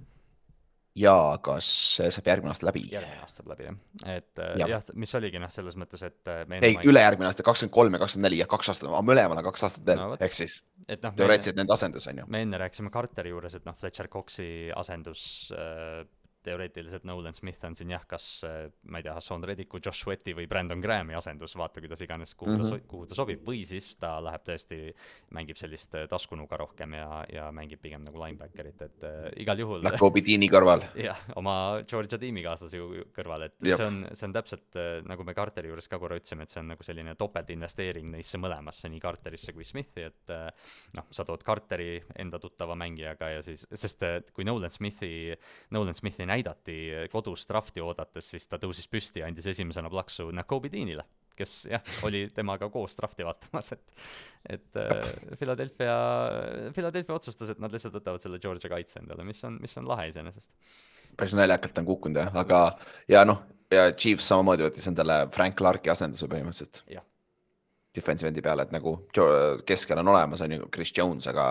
ja kas see saab järgmine aasta läbi? järgmine aasta saab läbi jah, et äh, ja. jah, mis oligi noh, selles mõttes, et äh, ei, ülejärgmine aasta, kakskümmend kolm ja kakskümmend neli ja kaks aastat, mõlemal on kaks aastat veel no,, ehk siis et noh, teoreetiliselt nende asendus on ju. me enne rääkisime Carteri juures, et noh, Fletcher Coxi asendus äh, teoreetiliselt Nolan Smith on siin jah, kas ma ei tea, Hassan Reddiku, Josh Sweati või Brandon Grahami asendus, vaata kuidas iganes, kuhu mm -hmm. ta, mhm. kuhu ta sobib, või siis ta läheb tõesti, mängib sellist äh, taskunuga rohkem ja, ja mängib pigem nagu linebacker'it, et äh, igal juhul Jakobi tiimi kõrval. jah, oma Georgia tiimikaaslase kõrval, et Jop. see on, see on täpselt äh, nagu me Carteri juures ka korra ütlesime, et see on nagu selline topeltinvesteering neisse mõlemasse, nii Carterisse kui Smithi, et äh, noh, sa tood Carteri enda tuttava mängijaga ja siis, sest kui Nolan Smithi, Nolan Smithi näidati kodus drafti oodates, siis ta tõusis püsti ja andis esimesena plaksu Nakobe Deanile, kes jah, oli temaga koos drafti vaatamas, et et äh, Philadelphia, Philadelphia otsustas, et nad lihtsalt võtavad selle Georgia kaitse endale, mis on, mis on lahe iseenesest. päris naljakalt on kukkunud jah, aga ja noh, ja Chiefs samamoodi võttis endale Frank Clarki asenduse põhimõtteliselt. jah defensive endi peale, et nagu keskel on olemas, on ju, Chris Jones, aga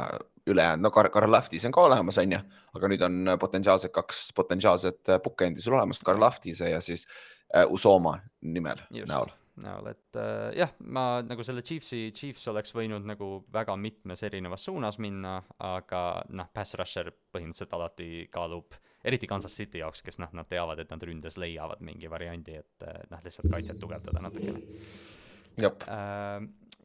ülejäänud, no Karl Lahtis on ka olemas, on ju, aga nüüd on potentsiaalselt kaks potentsiaalset bookend'i sul olemas, Karl Lahtise ja siis uh, Usoma nimel Just. näol näol, et äh, jah, ma nagu selle Chiefsi, Chiefs oleks võinud nagu väga mitmes erinevas suunas minna, aga noh, pass rusher põhimõtteliselt alati kaalub, eriti Kansas City jaoks, kes noh, nad teavad, et nad ründes leiavad mingi variandi, et noh, lihtsalt kaitset tugevdada natukene Äh,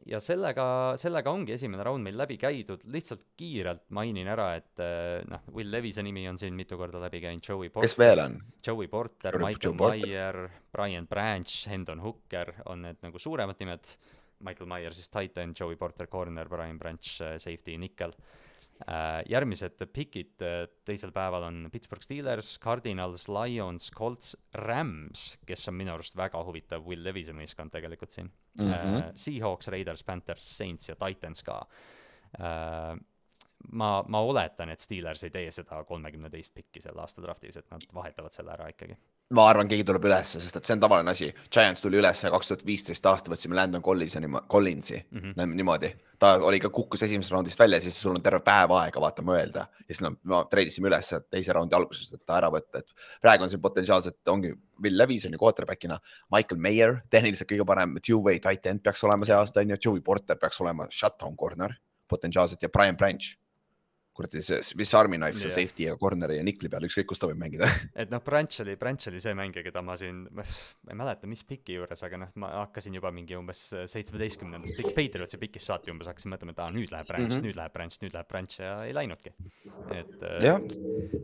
ja sellega, sellega ongi esimene raund meil läbi käidud, lihtsalt kiirelt mainin ära, et äh, noh, Will Levise nimi on siin mitu korda läbi käinud, Joey Porter. kes veel on? Joey Porter, Michael Meyer, Brian Branch, Hendon Hooker on need nagu suuremad nimed. Michael Meyer siis titan, Joey Porter corner, Brian Branch äh, safety, nickel Äh, järgmised pikid äh, teisel päeval on Pittsburgh Steelers, Cardinals, Lions, Colts, Rams, kes on minu arust väga huvitav Will Levise meeskond tegelikult siin mm. -hmm. Seahawks, Raiders, Panthers, Saints ja Titans ka. ma, ma oletan, et Steelers ei tee seda kolmekümne teist pikki sel aasta draftis, et nad vahetavad selle ära ikkagi ma arvan, keegi tuleb ülesse, sest et see on tavaline asi. Giants tuli ülesse kaks tuhat viisteist aasta, võtsime Landon Collinsi, Collinsi mm -hmm. niimoodi. ta oli ka, kukkus esimesest raundist välja, siis sul on terve päev aega vaata mõelda. ja siis no, me treidisime üles teise raundi alguses, et ta ära võtta, et praegu on siin potentsiaalselt ongi Will Levis on ju quarterback'ina. Michael Mayer, tehniliselt kõige parem two-way tight end peaks olema see aasta on ju, Joey Porter peaks olema shutdown corner potentsiaalselt ja Brian Branch kuradi see Swiss Army knife seal safety ja corner'i ja nickel'i peal, ükskõik kus ta võib mängida et noh, Branch oli, Branch oli see mängija, keda ma siin, ma ei mäleta, mis piki juures, aga noh, ma hakkasin juba mingi umbes seitsmeteistkümnendast pikk, Patriotsi pikist saati umbes hakkasin mõtlema, et aa, nüüd läheb Branch mm, -hmm. nüüd läheb Branch, nüüd läheb Branch ja ei läinudki. et ja.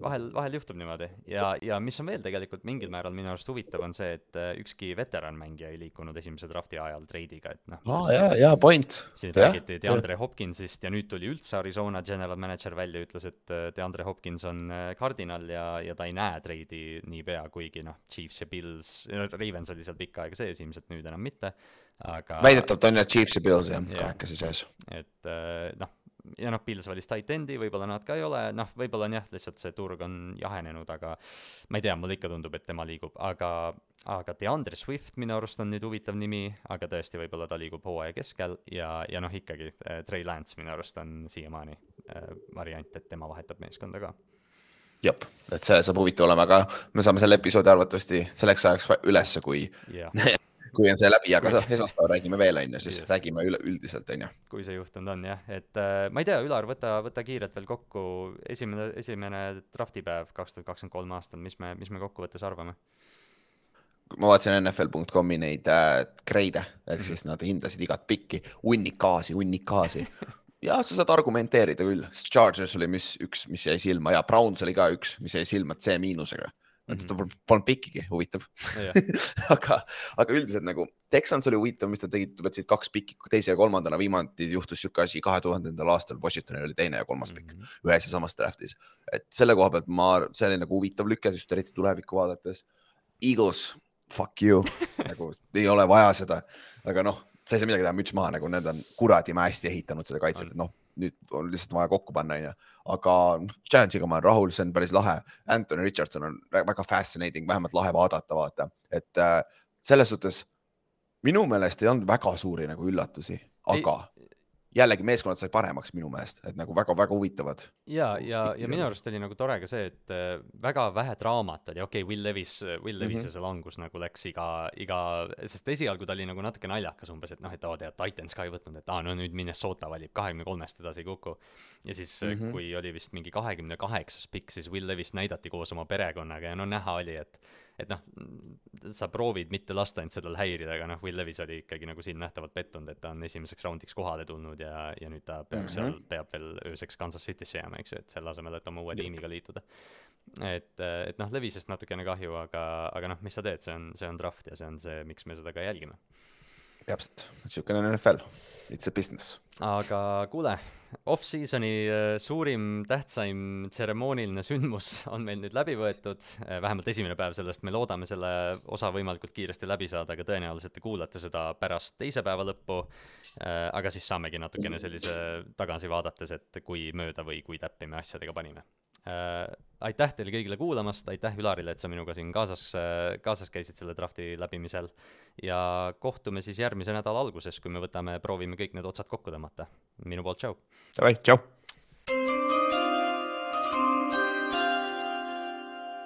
vahel, vahel juhtub niimoodi ja, ja mis on veel tegelikult mingil määral minu arust huvitav, on see, et äh, ükski veteranmängija ei liikunud esimese drafti ajal treidiga, et noh. aa jaa, jaa, point. siin räägiti DeAndre Hopkinsist ja nüüd tuli üldse Arizona general manager välja, ütles, et äh, DeAndre Hopkins on äh, kardinal ja, ja ta ei näe treidi niipea, kuigi noh, Chiefs ja Bills, Ravens oli seal pikka aega sees, ilmselt nüüd enam mitte, aga väidetavalt on jah Chiefs ja Bills jah, kahekesi sees. et äh, noh, ja noh, Pils valis tight end'i, võib-olla nad ka ei ole, noh, võib-olla on jah, lihtsalt see turg on jahenenud, aga ma ei tea, mulle ikka tundub, et tema liigub, aga, aga DeAndre Swift minu arust on nüüd huvitav nimi, aga tõesti, võib-olla ta liigub hooaja keskel ja, ja noh, ikkagi äh, Trey Lance minu arust on siiamaani variant, et tema vahetab meeskonda ka jah, et see saab huvitav olema, aga me saame selle episoodi arvatavasti selleks ajaks ülesse, kui yeah. kui on see läbi, aga noh, esmaspäeval räägime veel, on ju, siis Just. räägime üleüldiselt, on ju. kui see juhtunud on jah, et äh, ma ei tea, Ülar, võta, võta kiirelt veel kokku esimene, esimene draftipäev kaks tuhat kakskümmend kolm aastal, mis me, mis me kokkuvõttes arvame? ma vaatasin NFL.com'i neid äh, grade'e, ehk mhm. siis nad hindasid igat pikki, hunnik-gaasi, hunnik-gaasi ja sa saad argumenteerida küll, Chargers oli, mis üks, mis jäi silma ja Browns oli ka üks, mis jäi silma C miinusega mm -hmm. ta polnud pikkigi, huvitav aga, aga üldiselt nagu Texans oli huvitav, mis nad tegid, võtsid kaks pikki teise ja kolmandana, viimati juhtus sihuke asi kahe tuhandendal aastal, Washingtonil oli teine ja kolmas pikk mm -hmm. ühes ja samas draft'is. et selle koha pealt ma, see oli nagu huvitav lüke, just eriti tulevikku vaadates. Eagles, fuck you nagu ei ole vaja seda, aga noh, sa ei saa midagi teha, müts maha, nagu need on kuradi hästi ehitanud seda kaitset, et noh nüüd on lihtsalt vaja kokku panna, onju. aga Giantsiga ma olen rahul, see on päris lahe. Anthony Richardson on väga fascinating, vähemalt lahe vaadata, vaata, et äh, selles suhtes minu meelest ei olnud väga suuri nagu üllatusi, aga ei, jällegi meeskonnad sai paremaks minu meelest, et nagu väga-väga huvitavad. ja, ja, ja minu arust oli nagu tore ka see, et äh, väga vähe draamat oli, okei okay,, Will Levis, Will Levise mm -hmm. see langus nagu läks iga, iga, sest esialgu ta oli nagu natuke naljakas umbes, et noh, et oo, tead, Titans ka ei võtnud, et aa, no nüüd Minnesota valib, kahekümne kolmest edasi ei kuku. ja siis mm, -hmm. kui oli vist mingi kahekümne kaheksas pikk, siis Will Levis näidati koos oma perekonnaga ja no näha oli, et et noh, sa proovid mitte lasta end sellel häirida, aga noh, Will Levis oli ikkagi nagu silmnähtavalt pettunud, et ta on esimeseks raundiks kohale tulnud ja, ja nüüd ta peab mm -hmm. seal, peab veel ööseks Kansas City'sse jääma, eks ju, et selle asemel, et oma uue tiimiga liituda. et, et noh, Levisest natukene kahju, aga, aga noh, mis sa teed, see on, see on draft ja see on see, miks me seda ka jälgime täpselt, niisugune on NFL, it's a business. aga kuule, off-season'i äh, suurim, tähtsaim tseremooniline sündmus on meil nüüd läbi võetud, äh, vähemalt esimene päev sellest, me loodame selle osa võimalikult kiiresti läbi saada, aga tõenäoliselt te kuulate seda pärast teise päeva lõppu, äh, aga siis saamegi natukene sellise tagasi vaadates, et kui mööda või kui täppi me asjadega panime. Aitäh teile kõigile kuulamast, aitäh Ülarile, et sa minuga siin kaasas, kaasas käisid selle drafti läbimisel. ja kohtume siis järgmise nädala alguses, kui me võtame, proovime kõik need otsad kokku tõmmata. minu poolt tšau. Davai, tšau.